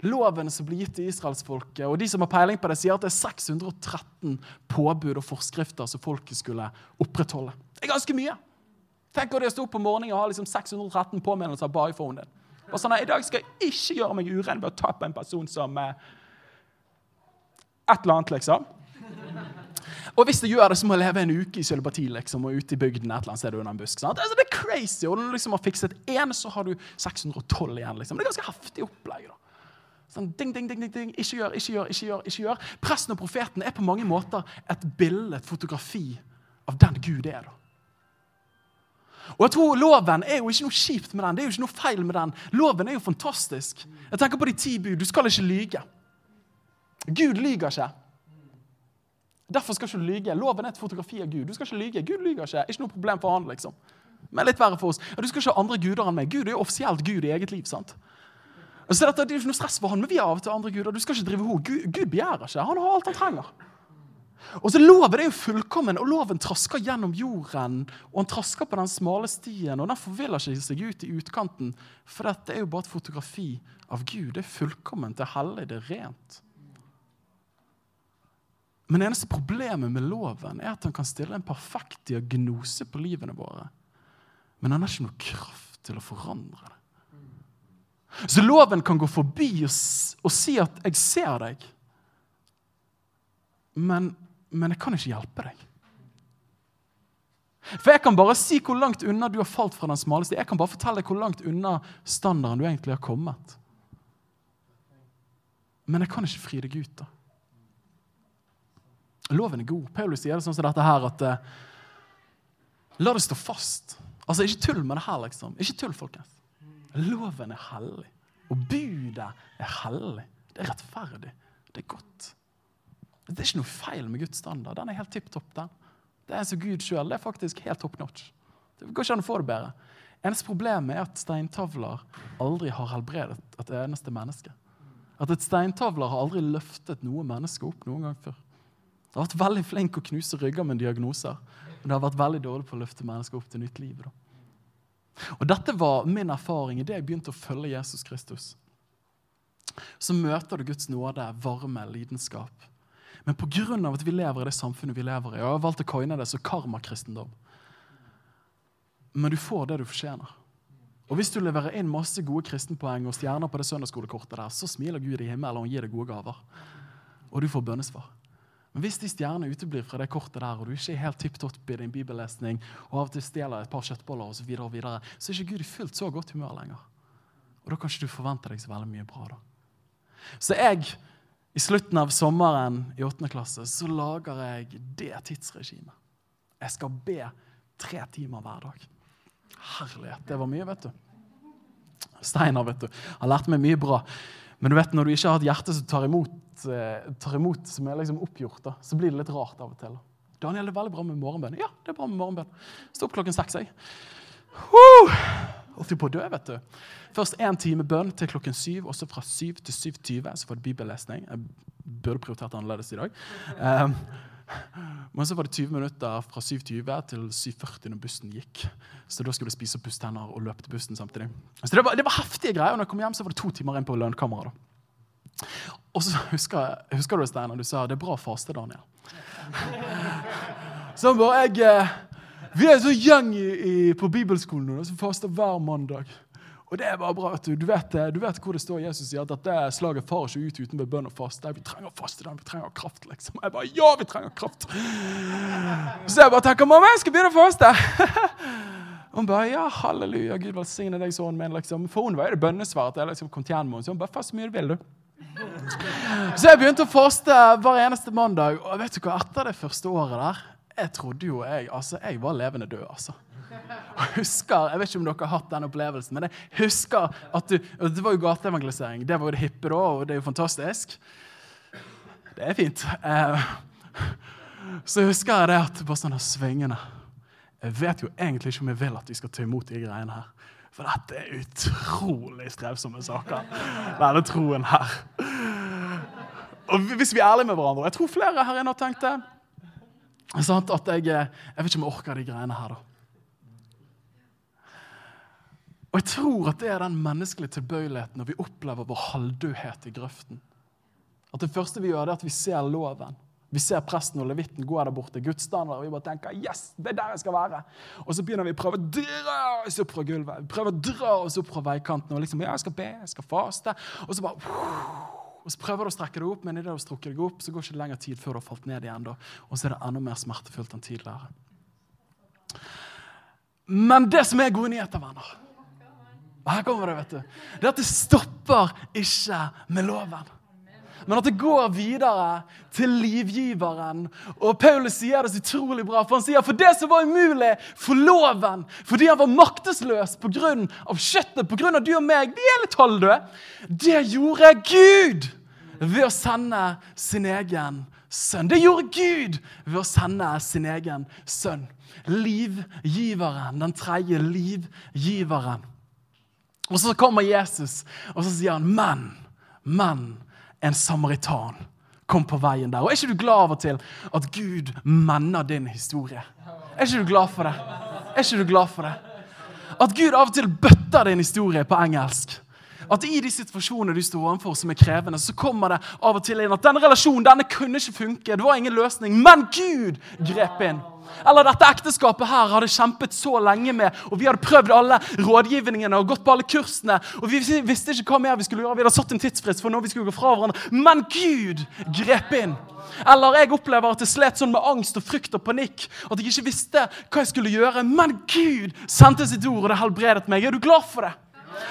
loven som blir gitt til israelsfolket. Og de som har peiling på det, sier at det er 613 påbud og forskrifter som folket skulle opprettholde. Det er ganske mye. Tenk å stå opp om morgenen og har liksom 613 påminnelser på iPhonen din. Og sånn, I dag skal jeg ikke gjøre meg uren ved å ta på en person som eh, Et eller annet, liksom. Og hvis jeg gjør det, så må jeg leve en uke i sølvparti liksom, og ute i bygden et eller annet sted under en busk. sant? Altså, det er crazy! Og når du liksom har fikset én, så har du 612 igjen. liksom. Det er ganske heftig opplegg. da. Sånn, ding, ding, ding, ding, ding. Ikke gjør, ikke gjør, ikke gjør. ikke gjør. Presten og profeten er på mange måter et bilde, et fotografi, av den Gud er. da. Og jeg tror Loven er jo ikke noe kjipt med den. det er jo ikke noe feil med den. Loven er jo fantastisk. Jeg tenker på de ti bud. Du skal ikke lyge. Gud lyger ikke. Derfor skal ikke du lyge. Loven er et fotografi av Gud. Du skal ikke lyge. Gud lyger ikke. Ikke noe problem for han, liksom. Men litt verre for oss. Du skal ikke ha andre guder enn meg. Gud er jo offisielt Gud i eget liv. sant? Så dette, det er ikke noe stress for han, men vi er av til andre guder. Du skal ikke drive ho. Gud, Gud begjærer ikke. Han har alt han trenger. Og så Loven er jo fullkommen, og loven trasker gjennom jorden. Og han trasker på den smale stien, og den forviller ikke seg ut i utkanten. For dette er jo bare et fotografi av Gud. Det er fullkomment, det er hellig, det er rent. Men det eneste problemet med loven er at han kan stille en perfekt diagnose på livene våre. Men han har ikke noe kraft til å forandre det. Så loven kan gå forbi og, og si at 'jeg ser deg', men, men jeg kan ikke hjelpe deg. For jeg kan bare si hvor langt unna du har falt fra den smale sti. Jeg kan bare fortelle deg hvor langt unna standarden du egentlig har kommet. Men jeg kan ikke fri deg ut. da. Loven er god. Paulus sier det sånn som dette her at uh, La det stå fast. Altså, Ikke tull med det her, liksom. Ikke tull, folkens. Loven er hellig. Og budet er hellig. Det er rettferdig. Det er godt. Det er ikke noe feil med Guds standard. Den er helt tipp topp. den. Det er som Gud sjøl. Det er faktisk helt top notch. Det går ikke an å få det bedre. Eneste problemet er at steintavler aldri har helbredet et eneste menneske. At et steintavler har aldri løftet noe menneske opp noen gang før. Det har vært veldig flink å knuse rygger med diagnoser. Men det har vært veldig dårlig på å løfte mennesker opp til nytt liv. Da. Og Dette var min erfaring idet jeg begynte å følge Jesus Kristus. Så møter du Guds nåde, varme, lidenskap. Men pga. at vi lever i det samfunnet vi lever i, og jeg har valgt å coine det som karmakristendom Men du får det du fortjener. Og hvis du leverer inn masse gode kristenpoeng og stjerner på det søndagsskolekortet, der, så smiler Gud i himmelen og gir deg gode gaver. Og du får bønnesvar. Men hvis de stjernene uteblir fra det kortet der, og du ikke er helt tipp topp i din bibellesning, og av og til stjeler et par kjøttboller, og så, videre, og videre, så er ikke Gud i fullt så godt humør lenger. Og da kan ikke du forvente deg så veldig mye bra. da. Så jeg I slutten av sommeren i åttende klasse så lager jeg det tidsregimet. Jeg skal be tre timer hver dag. Herlighet, det var mye, vet du. Steinar vet du, har lært meg mye bra. Men du vet, når du ikke har et hjerte som tar imot, eh, tar imot som er liksom oppgjort, da, så blir det litt rart av og til. Daniel, det er veldig bra med morgenbønn. Ja, det er bra med morgenbønn. Stå opp klokken seks, jeg. Woo! Holdt på å dø, vet du. Først én time bønn til klokken syv, og så fra syv til 7.20 så får du bibellesning. Jeg burde prioritert annerledes i dag. Um, men så var det 20 minutter fra 7.20 til 7.40 når bussen gikk. Så da skulle jeg spise opp busstenner og løpe til bussen samtidig. Så det var, det var heftige greier. og når jeg kom hjem, så var det to timer inn på lønnkammeret. Og så husker, husker du Steinar, du sa det er bra å faste, Daniel. Så han bare jeg eh, Vi er en sånn gjeng i, i, på bibelskolen nå som faster hver mandag. Og det er bare bra. Du, du, vet, du vet hvor det står Jesus sier at dette slaget farer ikke ut uten bønn og faste. Vi trenger faste, vi trenger kraft. liksom. Jeg bare, ja, vi trenger kraft. Så jeg bare tenker, mamma, jeg skal begynne å faste. Hun bare ja, halleluja, Gud velsigne deg, sønnen min. liksom. For hun var jo det bønnesvaret. Jeg liksom kom til henne med så hun bare fast så mye du vil, du. Så jeg begynte å faste hver eneste mandag. Og vet du hva, etter det første året der Jeg trodde jo jeg altså, jeg var levende død, altså. Og husker, Jeg vet ikke om dere har hatt den opplevelsen, men jeg husker at du, Det var jo gateevangelisering. Det var jo det hippe da, og det er jo fantastisk. Det er fint. Eh, så husker jeg det at bare sånne svingende Jeg vet jo egentlig ikke om jeg vil at de skal ta imot de greiene her. For dette er utrolig strevsomme saker, denne troen her. Og hvis vi er ærlige med hverandre Jeg tror flere her inne har tenkt det. Sant? At jeg, jeg vet ikke om jeg orker de greiene her, da. Og jeg tror at det er den menneskelige tilbøyeligheten når vi opplever vår halvdødhet i grøften. At det første vi gjør, er at vi ser loven. Vi ser presten og levitten gå der borte, gudsstandard, og vi bare tenker yes, det er der jeg skal være. Og så begynner vi å prøve å dra oss opp fra gulvet. Vi prøver å dra oss opp fra veikanten. Og liksom, ja, jeg skal be, jeg skal faste. Og så bare og så prøver du å strekke deg opp, men i det du strukker deg opp, så går det ikke lenger tid før du har falt ned igjen. Da. Og så er det enda mer smertefullt enn tidligere. Men det som er gode nyheter, venner Her kommer det, vet du. Det at det stopper ikke med loven men at det går videre til livgiveren. Og Paulus sier det så utrolig bra, for han sier for det som var umulig for loven, fordi han var maktesløs pga. kjøttet, pga. du og meg, vi er litt halvdøde, det gjorde Gud ved å sende sin egen sønn. Det gjorde Gud ved å sende sin egen sønn. Livgiveren, den tredje livgiveren. Og så kommer Jesus, og så sier han, men, men en samaritan kom på veien der. Og Er ikke du glad av og til at Gud menner din historie? Er ikke du glad for det? Er ikke du glad for det? At Gud av og til bøtter din historie på engelsk. At i de situasjonene du står overfor som er krevende, så kommer det av og til inn at denne relasjonen denne kunne ikke funke. Det var ingen løsning, men Gud grep inn. Eller dette ekteskapet her hadde kjempet så lenge med, og vi hadde prøvd alle rådgivningene og gått på alle kursene, og vi visste ikke hva mer vi skulle gjøre. Vi hadde satt en tidsfrist for når vi skulle gå fra hverandre. Men Gud grep inn. Eller jeg opplever at jeg slet sånn med angst og frykt og panikk. At jeg ikke visste hva jeg skulle gjøre. Men Gud sendte sitt ord, og det helbredet meg. Er du glad for det?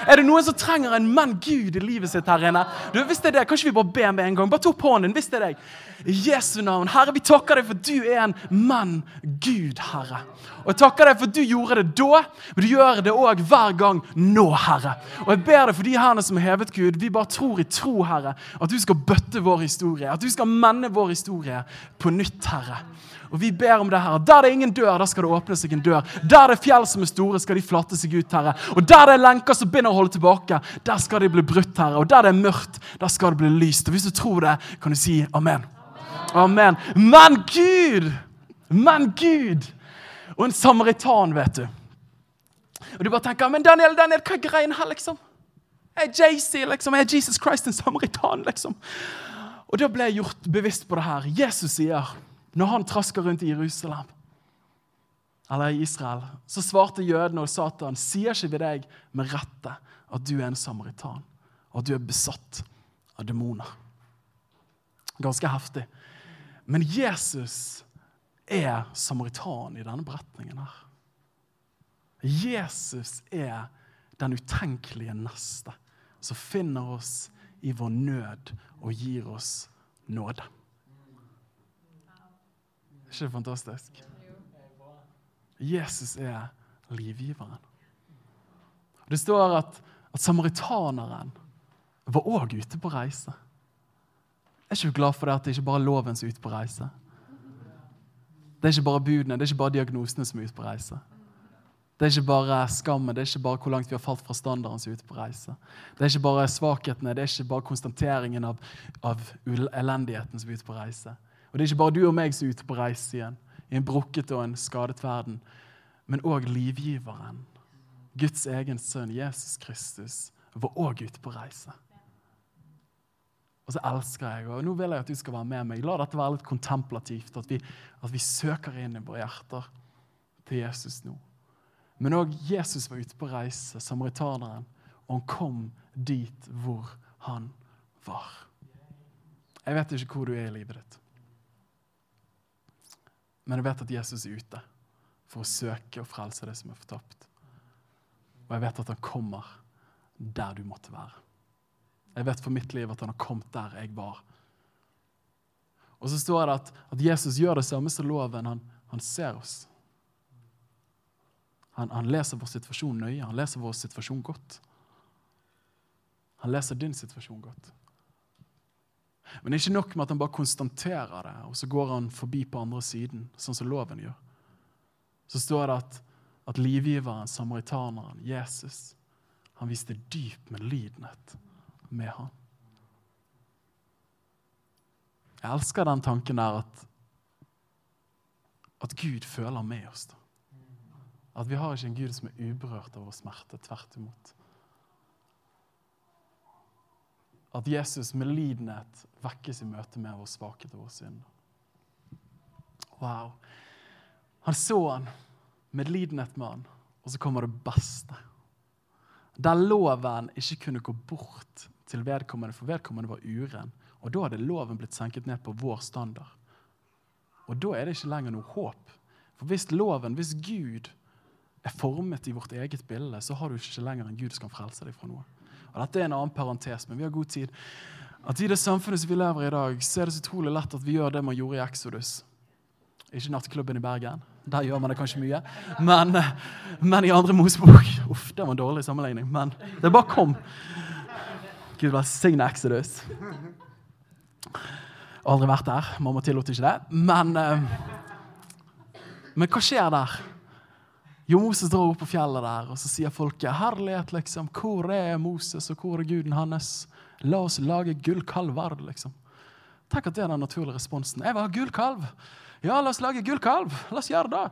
Er det noen som trenger en mann Gud i livet sitt her inne? Du, hvis det er det, Kanskje vi bare ber med en gang? Bare ta opp hånden hvis det er deg. I Jesu navn. Herre, vi takker deg for du er en mann Gud, Herre. Og jeg takker deg for du gjorde det da, men du gjør det òg hver gang nå, Herre. Og jeg ber deg for de herne som har hevet Gud, vi bare tror i tro, Herre, at du skal bøtte vår historie. At du skal menne vår historie på nytt, Herre. Og vi ber om det her. Der det er ingen dør, der skal det åpne seg en dør. Der det er fjell som er store, skal de flate seg ut, Herre. Og der det er lenker som binder og holder tilbake, der skal de bli brutt, Herre. Og der det er mørkt, der skal det bli lyst. Og hvis du tror det, kan du si amen. Amen. Men Gud! Men Gud! Og en samaritan, vet du. Og du bare tenker Men Daniel, Daniel, hva er greien her, liksom? Er JC, liksom? Er Jesus Christ en samaritan, liksom? Og da ble jeg gjort bevisst på det her. Jesus sier når han traska rundt i Jerusalem eller i Israel, så svarte jødene og Satan, sier ikke vi deg med rette at du er en samaritan, og at du er besatt av demoner? Ganske heftig. Men Jesus er samaritan i denne beretningen her. Jesus er den utenkelige neste som finner oss i vår nød og gir oss nåde. Ikke fantastisk? Jesus er livgiveren. Det står at, at samaritaneren var òg ute på reise. Jeg Er ikke glad for det at det ikke bare er loven som er ute på reise? Det er ikke bare budene, det er ikke bare diagnosene som er ute på reise. Det er ikke bare skammen, det er ikke bare hvor langt vi har falt fra standarden som er ute på reise. Det er ikke bare svakhetene, det er ikke bare konstateringen av, av elendigheten som er ute på reise. Og det er ikke bare du og meg som er ute på reise igjen, i en brukket og en skadet verden, men òg livgiveren. Guds egen sønn, Jesus Kristus, var òg ute på reise. Og så elsker jeg, og nå vil jeg at du skal være med meg. La dette være litt kontemplativt, at vi, at vi søker inn i våre hjerter til Jesus nå. Men òg Jesus var ute på reise, samaritaneren, og han kom dit hvor han var. Jeg vet ikke hvor du er i livet ditt, men jeg vet at Jesus er ute for å søke og frelse det som er fortapt. Og jeg vet at han kommer der du måtte være. Jeg vet for mitt liv at han har kommet der jeg var. Og så står det at, at Jesus gjør det samme som loven. Han, han ser oss. Han, han, leser vår situasjon nøye. Han leser vår situasjon godt. Han leser din situasjon godt. Men det er ikke nok med at han bare konstaterer det, og så går han forbi på andre siden, sånn som loven gjør. Så står det at, at livgiveren, samaritaneren, Jesus, han viste dyp medlidenhet med han. Jeg elsker den tanken der at, at Gud føler med oss. da. At vi har ikke en Gud som er uberørt av vår smerte. Tvert imot. At Jesus med lidenhet vekkes i møte med vår svakhet og vår synd. Wow. Han så han, med lidenhet med han, og så kommer det beste. Der loven ikke kunne gå bort til vedkommende, for vedkommende var uren. Og da hadde loven blitt senket ned på vår standard. Og da er det ikke lenger noe håp. For hvis loven, hvis Gud er formet i vårt eget bilde, så har du ikke lenger en Gud som kan frelse deg fra noe. Og Dette er en annen parentes, men vi har god tid. At I det samfunnet som vi lever i i dag, så er det så utrolig lett at vi gjør det man gjorde i Exodus. Ikke nattklubben i Bergen. Der gjør man det kanskje mye. Men, men i andre Mosebok Uff, det var en dårlig sammenligning, men det bare kom. Gud velsigne Exodus. Aldri vært der. Mamma tillot ikke det. Men, eh, men hva skjer der? Jo, Moses drar opp på fjellet der, og så sier folket herlighet, liksom. Hvor er Moses, og hvor er guden hans? La oss lage gullkalver, liksom. Tenk at det er den naturlige responsen. Jeg vil ha gullkalv. Ja, la oss lage gullkalv. La oss gjøre det.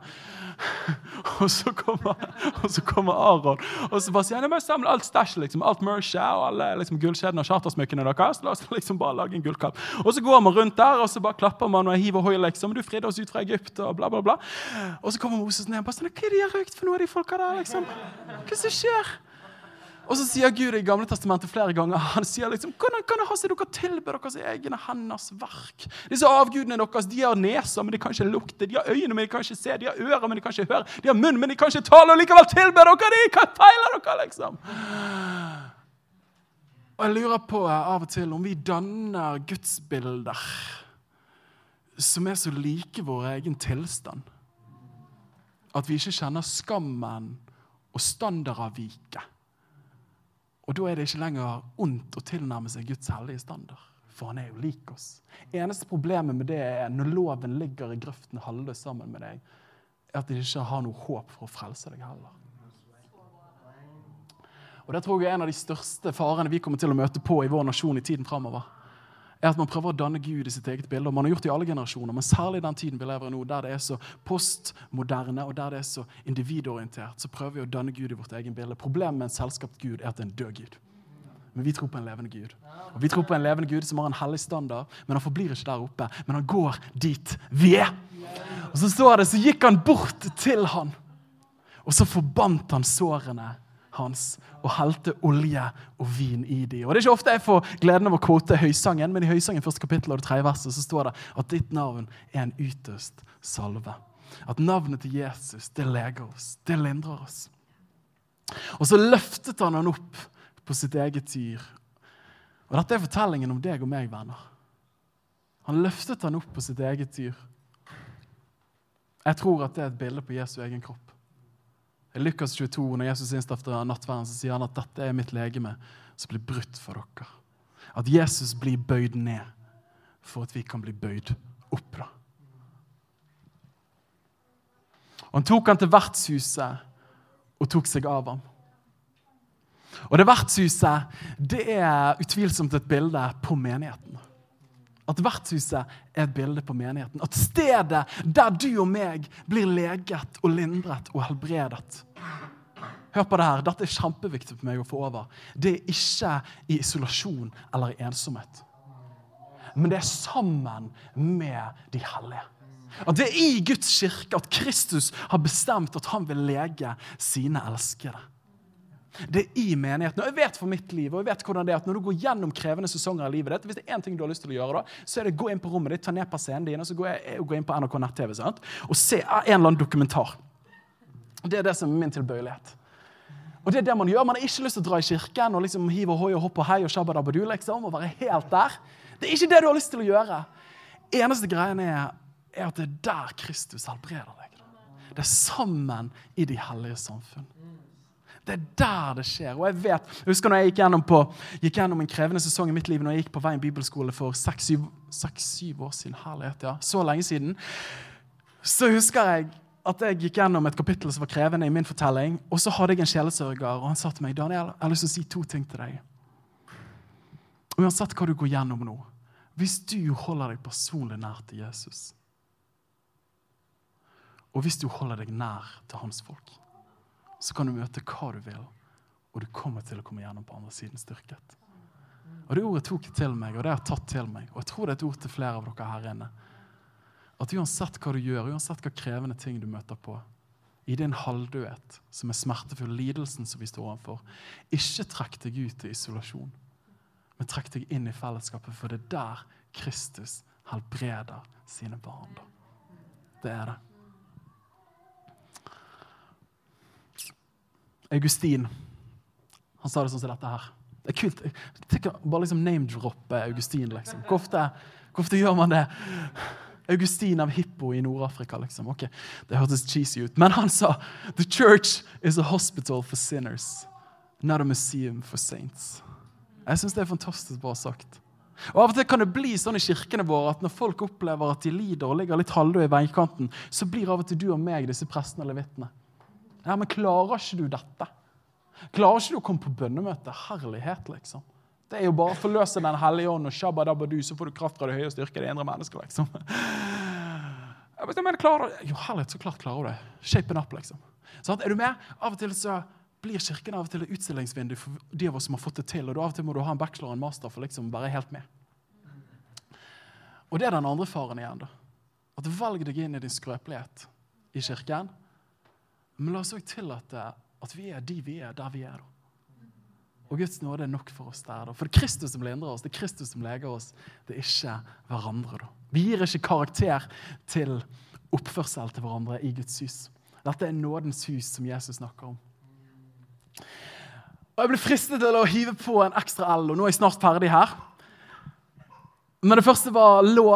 Og så kommer, og så kommer Aron og så bare sier han, jeg samle alt stæsjet. liksom, alt mercha og alle liksom, gullkjedene og chartersmykkene deres. La oss liksom bare lage en gullkalv. Og så går man rundt der og så bare klapper man og hiver hoi, liksom. Du fridde oss ut fra Egypt og bla, bla, bla. Og så kommer Moses ned og bare sånn, hva er det de har røykt for noe de folka der, liksom? Hva er det som skjer? Og så sier Gud i Gamle testamentet flere ganger han sier liksom, hvordan kan det ha seg dere tilber deres egne henders verk? Disse avgudene deres de har neser, men de kan ikke lukte. De har øyne, men de kan ikke se. De har ører, men de kan ikke høre. De har munn, men de kan ikke tale. Og likevel tilber dere de! Hva feiler dere, liksom? Og jeg lurer på av og til om vi danner gudsbilder som er så like vår egen tilstand. At vi ikke kjenner skammen og standardavviket og da er det ikke lenger ondt å tilnærme seg Guds hellige standard. For han er jo lik oss. Eneste problemet med det er når loven ligger i grøften halvløs sammen med deg, er at de ikke har noe håp for å frelse deg heller. Og Det tror jeg er en av de største farene vi kommer til å møte på i vår nasjon i tiden framover er at man prøver å danne Gud i sitt eget bilde. og Man har gjort det i alle generasjoner, men særlig i den tiden vi lever i nå, der det er så postmoderne og der det er så individorientert, så prøver vi å danne Gud i vårt eget bilde. Problemet med en selskapt Gud er at det er en død Gud. Men vi tror på en levende Gud. Og Vi tror på en levende Gud som har en hellig standard, men han forblir ikke der oppe. Men han går dit vi er. Og Så står det, så gikk han bort til han, og så forbandt han sårene hans og helte olje og vin i de. Og Det er ikke ofte jeg får gleden av å kvote Høysangen, men i Høysangen første kapittel og det tredje verset så står det at ditt navn er en ytterst salve. At navnet til Jesus, det leger oss, det lindrer oss. Og så løftet han han opp på sitt eget dyr. Og dette er fortellingen om deg og meg, venner. Han løftet han opp på sitt eget dyr. Jeg tror at det er et bilde på Jesu egen kropp. I Lukas 22, når Jesus innstifter nattverden, så sier han at dette er mitt legeme som blir brutt for dere. At Jesus blir bøyd ned for at vi kan bli bøyd opp. da. Og Han tok han til vertshuset og tok seg av ham. Og Det vertshuset det er utvilsomt et bilde på menigheten. At vertshuset er et bilde på menigheten. At stedet der du og meg blir leget og lindret og helbredet. Hør på det her, Dette er kjempeviktig for meg å få over. Det er ikke i isolasjon eller i ensomhet. Men det er sammen med de hellige. At det er i Guds kirke at Kristus har bestemt at han vil lege sine elskede. Det er i menigheten. Og jeg vet for mitt liv, og jeg vet hvordan det er at når du går gjennom krevende sesonger i livet ditt, hvis det er én ting du har lyst til å gjøre, da, så er det gå inn på rommet ditt, ta ned scenen din og så gå, inn på NRK nett-TV og se en eller annen dokumentar. Det er det som er min tilbøyelighet. Og det er det Man gjør. Man har ikke lyst til å dra i kirken og liksom hive hoi og hoppe og hei og shabadabadu liksom, og være helt der. Det er ikke det du har lyst til å gjøre. Eneste greien er, er at det er der Kristus helbreder deg. Det er sammen i de hellige samfunn. Det er der det skjer. Og Jeg vet, jeg husker når jeg gikk gjennom, på, gikk gjennom en krevende sesong i mitt liv når jeg gikk på Veien bibelskole for seks-syv år siden. Herlighet, ja. Så lenge siden. Så husker jeg at jeg gikk gjennom et kapittel som var krevende i min fortelling. Og så hadde jeg en sjelesørger, og han sa til meg Daniel, jeg har lyst til å si to ting til deg. Uansett hva du går gjennom nå, hvis du holder deg personlig nær til Jesus, og hvis du holder deg nær til hans folk, så kan du møte hva du vil, og du kommer til å komme gjennom på andre siden styrket. Og Det ordet tok jeg til meg, og det har jeg tatt til meg. Og jeg tror det er et ord til flere av dere her inne. At uansett hva du gjør, uansett hva krevende ting du møter på, i din halvdødhet, som er smertefull, lidelsen som vi står overfor, ikke trekk deg ut i isolasjon, men trekk deg inn i fellesskapet, for det er der Kristus helbreder sine barn. Det er det. Augustin han sa det sånn som dette her. Det er kult. Tenker Bare liksom name-droppe Augustin. liksom. Hvor ofte, hvor ofte gjør man det? Augustin av Hippo i Nord-Afrika. liksom. Ok, Det hørtes cheesy ut. Men han sa The church is a hospital for sinners, not a museum for saints. Jeg syns det er fantastisk bra sagt. Og Av og til kan det bli sånn i kirkene våre at når folk opplever at de lider og ligger litt halvdøde i veikanten, så blir av og til du og meg disse prestene eller vitnene. Ja, men klarer ikke du dette? Klarer ikke du å komme på bønnemøte? Herlighet, liksom. Det er jo bare å forløse Den hellige ånd, og shabadabadu, så får du kraft fra det høye og styrke det indre mennesket. liksom. Men klarer du Jo, herlighet, så klart klarer du det. Shape it up, liksom. Sånn, er du med? Av og til så blir Kirken av og til et utstillingsvindu for de av oss som har fått det til. Og av og til må du ha en bachelor og en master for liksom være helt med. Og det er den andre faren igjen. da. At Velg deg inn i din skrøpelighet i kirken. Men la oss òg tillate at vi er de vi er, der vi er. da. Og Guds nåde er nok for oss der. da. For det er Kristus som lindrer oss, det er Kristus som leger oss. Det er ikke hverandre. da. Vi gir ikke karakter til oppførsel til hverandre i Guds hus. Dette er nådens hus som Jesus snakker om. Og Jeg ble fristet til å hive på en ekstra L, og nå er jeg snart ferdig her. Men det første var lå,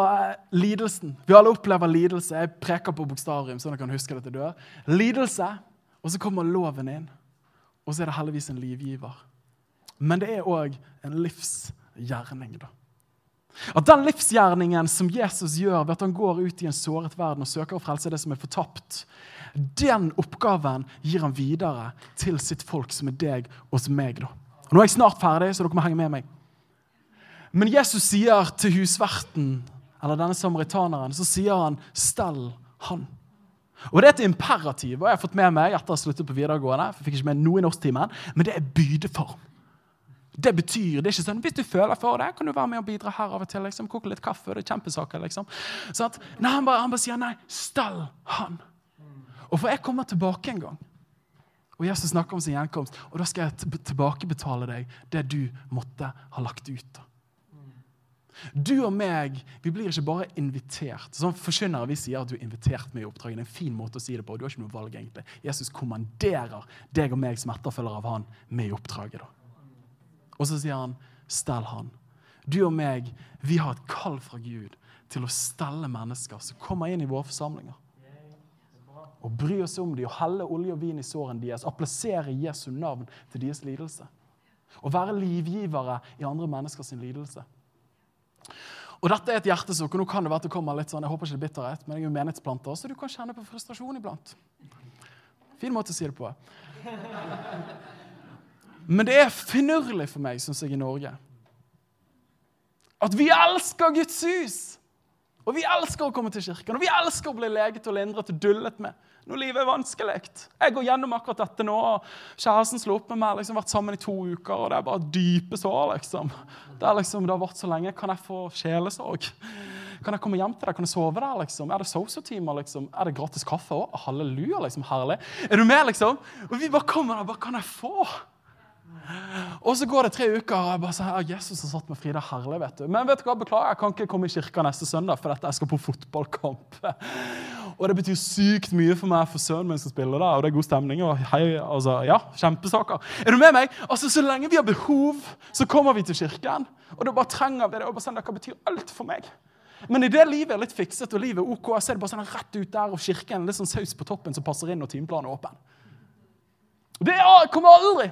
lidelsen. Vi alle opplever lidelse. Jeg preker på bokstavrim, sånn at jeg kan huske det til dør. Lidelse, og så kommer loven inn. Og så er det heldigvis en livgiver. Men det er òg en livsgjerning. da. At den livsgjerningen som Jesus gjør ved at han går ut i en såret verden og søker å frelse det som er fortapt, den oppgaven gir han videre til sitt folk, som er deg og som meg. da. Og nå er jeg snart ferdig, så dere må henge med meg. Men Jesus sier til husverten, eller denne samaritaneren, så sier han 'stell han'. Og Det er et imperativ, og jeg har fått med meg etter å ha på videregående. for jeg fikk ikke med noe i norsktimen, Men det er bydeform. Det betyr, det er ikke sånn, Hvis du føler for det, kan du være med og bidra her av og til. liksom, Koke litt kaffe. det er kjempesaker, liksom. Så at, nei, han, bare, han bare sier nei. Stell han. Og for jeg kommer tilbake en gang. Og Jesus snakker om sin gjenkomst, og da skal jeg tilbakebetale deg det du måtte ha lagt ut. Du og meg vi blir ikke bare invitert. Som forkynnere vi sier at du er invitert med i oppdraget. Det er en fin måte å si det på. Du har ikke noe valg egentlig. Jesus kommanderer deg og meg som etterfølger av han med i oppdraget. da. Og så sier han, stell han. Du og meg, vi har et kall fra Gud til å stelle mennesker som kommer inn i våre forsamlinger. Og bry oss om dem og helle olje og vin i sårene deres. Applisere Jesu navn til deres lidelse. Og være livgivere i andre menneskers lidelse. Og Dette er et hjertesukk, og nå kan det være at det kommer litt sånn, jeg håper ikke det er bitterhet, men jeg er jo menighetsplanter, så du kan kjenne på frustrasjon iblant. Fin måte å si det på. Men det er finurlig for meg, syns jeg, i Norge. At vi elsker Guds hus! Og vi elsker å komme til kirken, og vi elsker å bli leget og lindret og dullet med når livet er vanskelig. Jeg går gjennom akkurat dette nå. og Kjæresten slo opp med meg, liksom vært sammen i to uker, og det er bare dype sår. liksom. Det, liksom, det har vært så lenge. Kan jeg få sjelesorg? Kan jeg komme hjem til deg? Kan jeg sove der? liksom? Er det SoSo-timer? liksom? Er det gratis kaffe òg? Halleluja, liksom. Herlig. Er du med, liksom? Og vi bare kommer der. Bare kan jeg få? Og så går det tre uker, og jeg bare sier, Jesus har satt med Frida herlig. vet du. Men vet du hva, beklager, jeg kan ikke komme i kirka neste søndag, for dette jeg skal på fotballkamp. Og det betyr sykt mye for meg for sønnen min skal spille der, og det er god stemning. og hei, altså, ja, kjempesaker. Er du med meg? Altså, Så lenge vi har behov, så kommer vi til kirken. Og da bare trenger vi det. og bare sånn, Dere betyr alt for meg. Men i det livet er litt fikset og livet er ok, så er det bare sånn rett ut der, og kirken litt sånn saus på toppen som passer inn når timeplanen er åpen. Det kommer aldri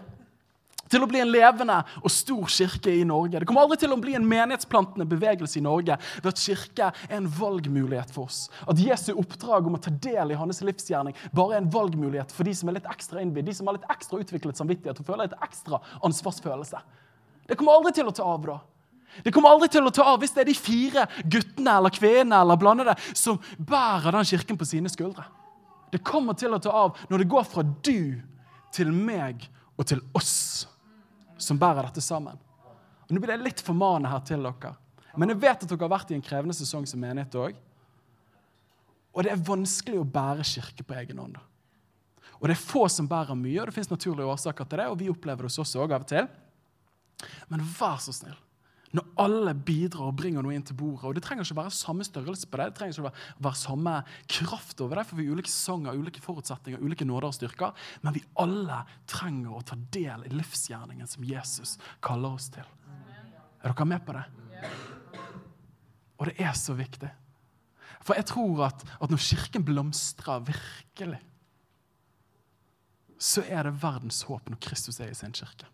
til å bli en levende og stor kirke i Norge. Det kommer aldri til å bli en menighetsplantende bevegelse i Norge ved at kirke er en valgmulighet for oss. At Jesu oppdrag om å ta del i hans livsgjerning bare er en valgmulighet for de som er litt ekstra innvidd, de som har litt ekstra utviklet samvittighet og føler litt ekstra ansvarsfølelse. Det kommer aldri til å ta av da. Det kommer aldri til å ta av hvis det er de fire guttene eller kvinnene eller blandede som bærer den kirken på sine skuldre. Det kommer til å ta av når det går fra du til meg og til oss som bærer dette sammen. Og Nå blir det litt formanende her til dere. Men jeg vet at dere har vært i en krevende sesong som menighet òg. Og det er vanskelig å bære kirke på egen hånd. Og det er få som bærer mye, og det fins naturlige årsaker til det. Og vi opplever det hos oss òg av og til. Men vær så snill, når alle bidrar og bringer noe inn til bordet. Og det trenger ikke være samme størrelse på det, det trenger ikke være, samme kraft over det, for vi har ulike sanger, ulike forutsetninger, ulike nåder og styrker. Men vi alle trenger å ta del i livsgjerningen som Jesus kaller oss til. Er dere med på det? Og det er så viktig. For jeg tror at, at når Kirken blomstrer virkelig, så er det verdens håp når Kristus er i sin kirke.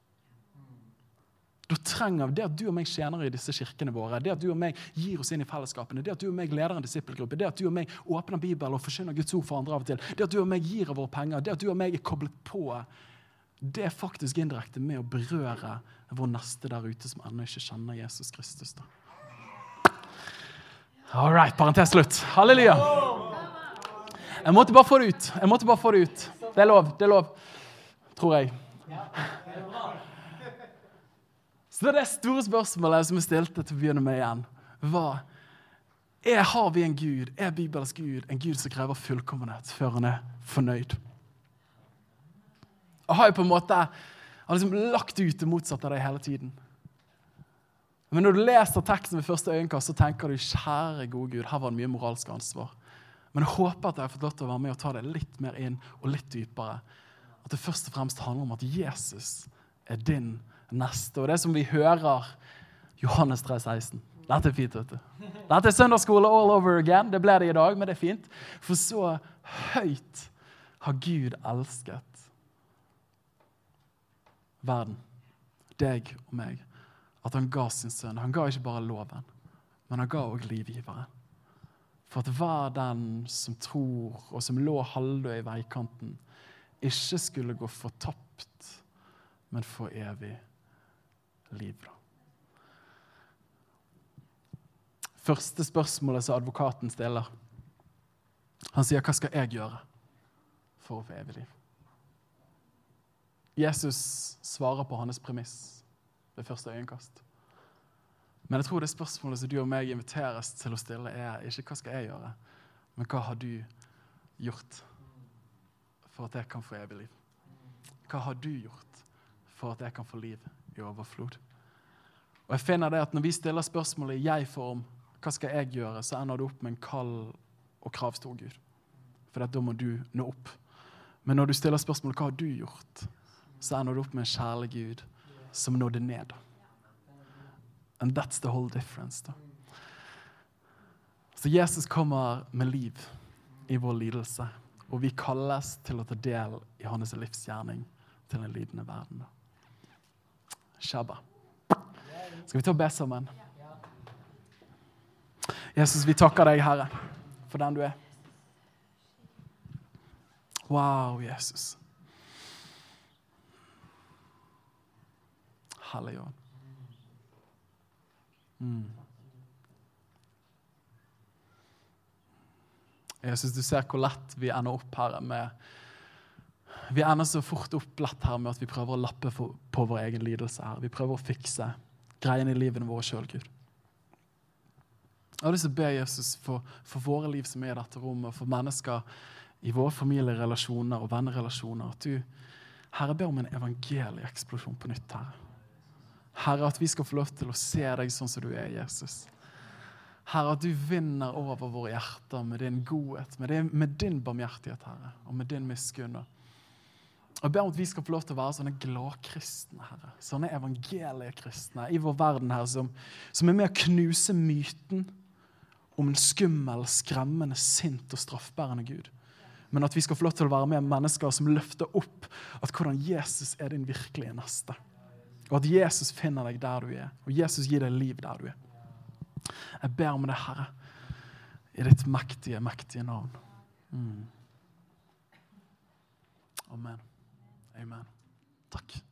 Da trenger det at du og meg tjener i disse kirkene våre, det at du og meg gir oss inn i fellesskapene, det at du og meg leder en disippelgruppe, det at du og meg åpner Bibelen og forsyner Guds ord for andre av og til, det at du og meg gir av våre penger, det at du og meg er koblet på, det er faktisk indirekte med å berøre vår neste der ute som ennå ikke kjenner Jesus Kristus. da. All right, parentes slutt. Halleluja. Jeg måtte bare få det ut. Jeg måtte bare få det ut. Det er lov. Det er lov. Tror jeg. Så det store spørsmålet som jeg stilte til å begynne med igjen, var er, Har vi en Gud, er Bibelens Gud en Gud som krever fullkommenhet før han er fornøyd? Og har jo på en måte har liksom lagt ut det motsatte av det hele tiden. Men når du leser teksten ved første øyekast, så tenker du kjære gode Gud, her var det mye moralsk ansvar. Men jeg håper at jeg har fått lov til å være med og ta det litt mer inn og litt dypere. At det først og fremst handler om at Jesus er din neste. Og det som vi hører Johannes 3, 16. Dette er fint. vet du. Dette er søndagsskole all over again. Det ble det i dag, men det er fint. For så høyt har Gud elsket verden, deg og meg, at han ga sin sønn. Han ga ikke bare loven, men han ga òg livgiveren. For at hver den som tror, og som lå halvdød i veikanten, ikke skulle gå fortapt, men for evig liv. Første spørsmålet som advokaten stiller, han sier, 'Hva skal jeg gjøre for å få evig liv?' Jesus svarer på hans premiss ved første øyekast. Men jeg tror det spørsmålet som du og meg inviteres til å stille, er ikke 'hva skal jeg gjøre', men 'hva har du gjort for at jeg kan få evig liv'? Hva har du gjort for at jeg kan få liv i overflod. Og jeg finner det at Når vi stiller spørsmålet i jeg-form, hva skal jeg gjøre, så ender det opp med en kald og kravstor Gud. For da må du nå opp. Men når du stiller spørsmålet hva har du gjort, så ender du opp med en kjærlig Gud som nådde ned. And that's the whole difference. da. Så Jesus kommer med liv i vår lidelse, og vi kalles til å ta del i hans livsgjerning til en lidende verden. Shabba. Skal vi ta og be sammen? Jesus, vi takker deg, Herre, for den du er. Wow, Jesus. Halleluja. Mm. Jesus, du ser hvor lett vi ender opp her med Vi ender så fort opplatt her med at vi prøver å lappe for, på vår egen lidelse. her. Vi prøver å fikse greiene i livene våre sjøl, Gud. Jeg har lyst til å be Jesus for, for våre liv som er i dette rommet, for mennesker i våre familierelasjoner og vennerelasjoner, at du, Herre, ber om en evangelieeksplosjon på nytt, Herre. Herre, at vi skal få lov til å se deg sånn som du er, Jesus. Herre, at du vinner over våre hjerter med din godhet, med din, med din barmhjertighet, Herre, og med din miskunn. Jeg ber om at vi skal få lov til å være sånne gladkristne, Herre. Sånne evangeliekristne i vår verden her, som, som er med å knuse myten om en skummel, skremmende, sint og straffbærende Gud. Men at vi skal få lov til å være med mennesker som løfter opp at hvordan Jesus er din virkelige neste. Og at Jesus finner deg der du er, og Jesus gir deg liv der du er. Jeg ber om det, Herre, i ditt mektige, mektige navn. Mm. Amen. Amen. Takk.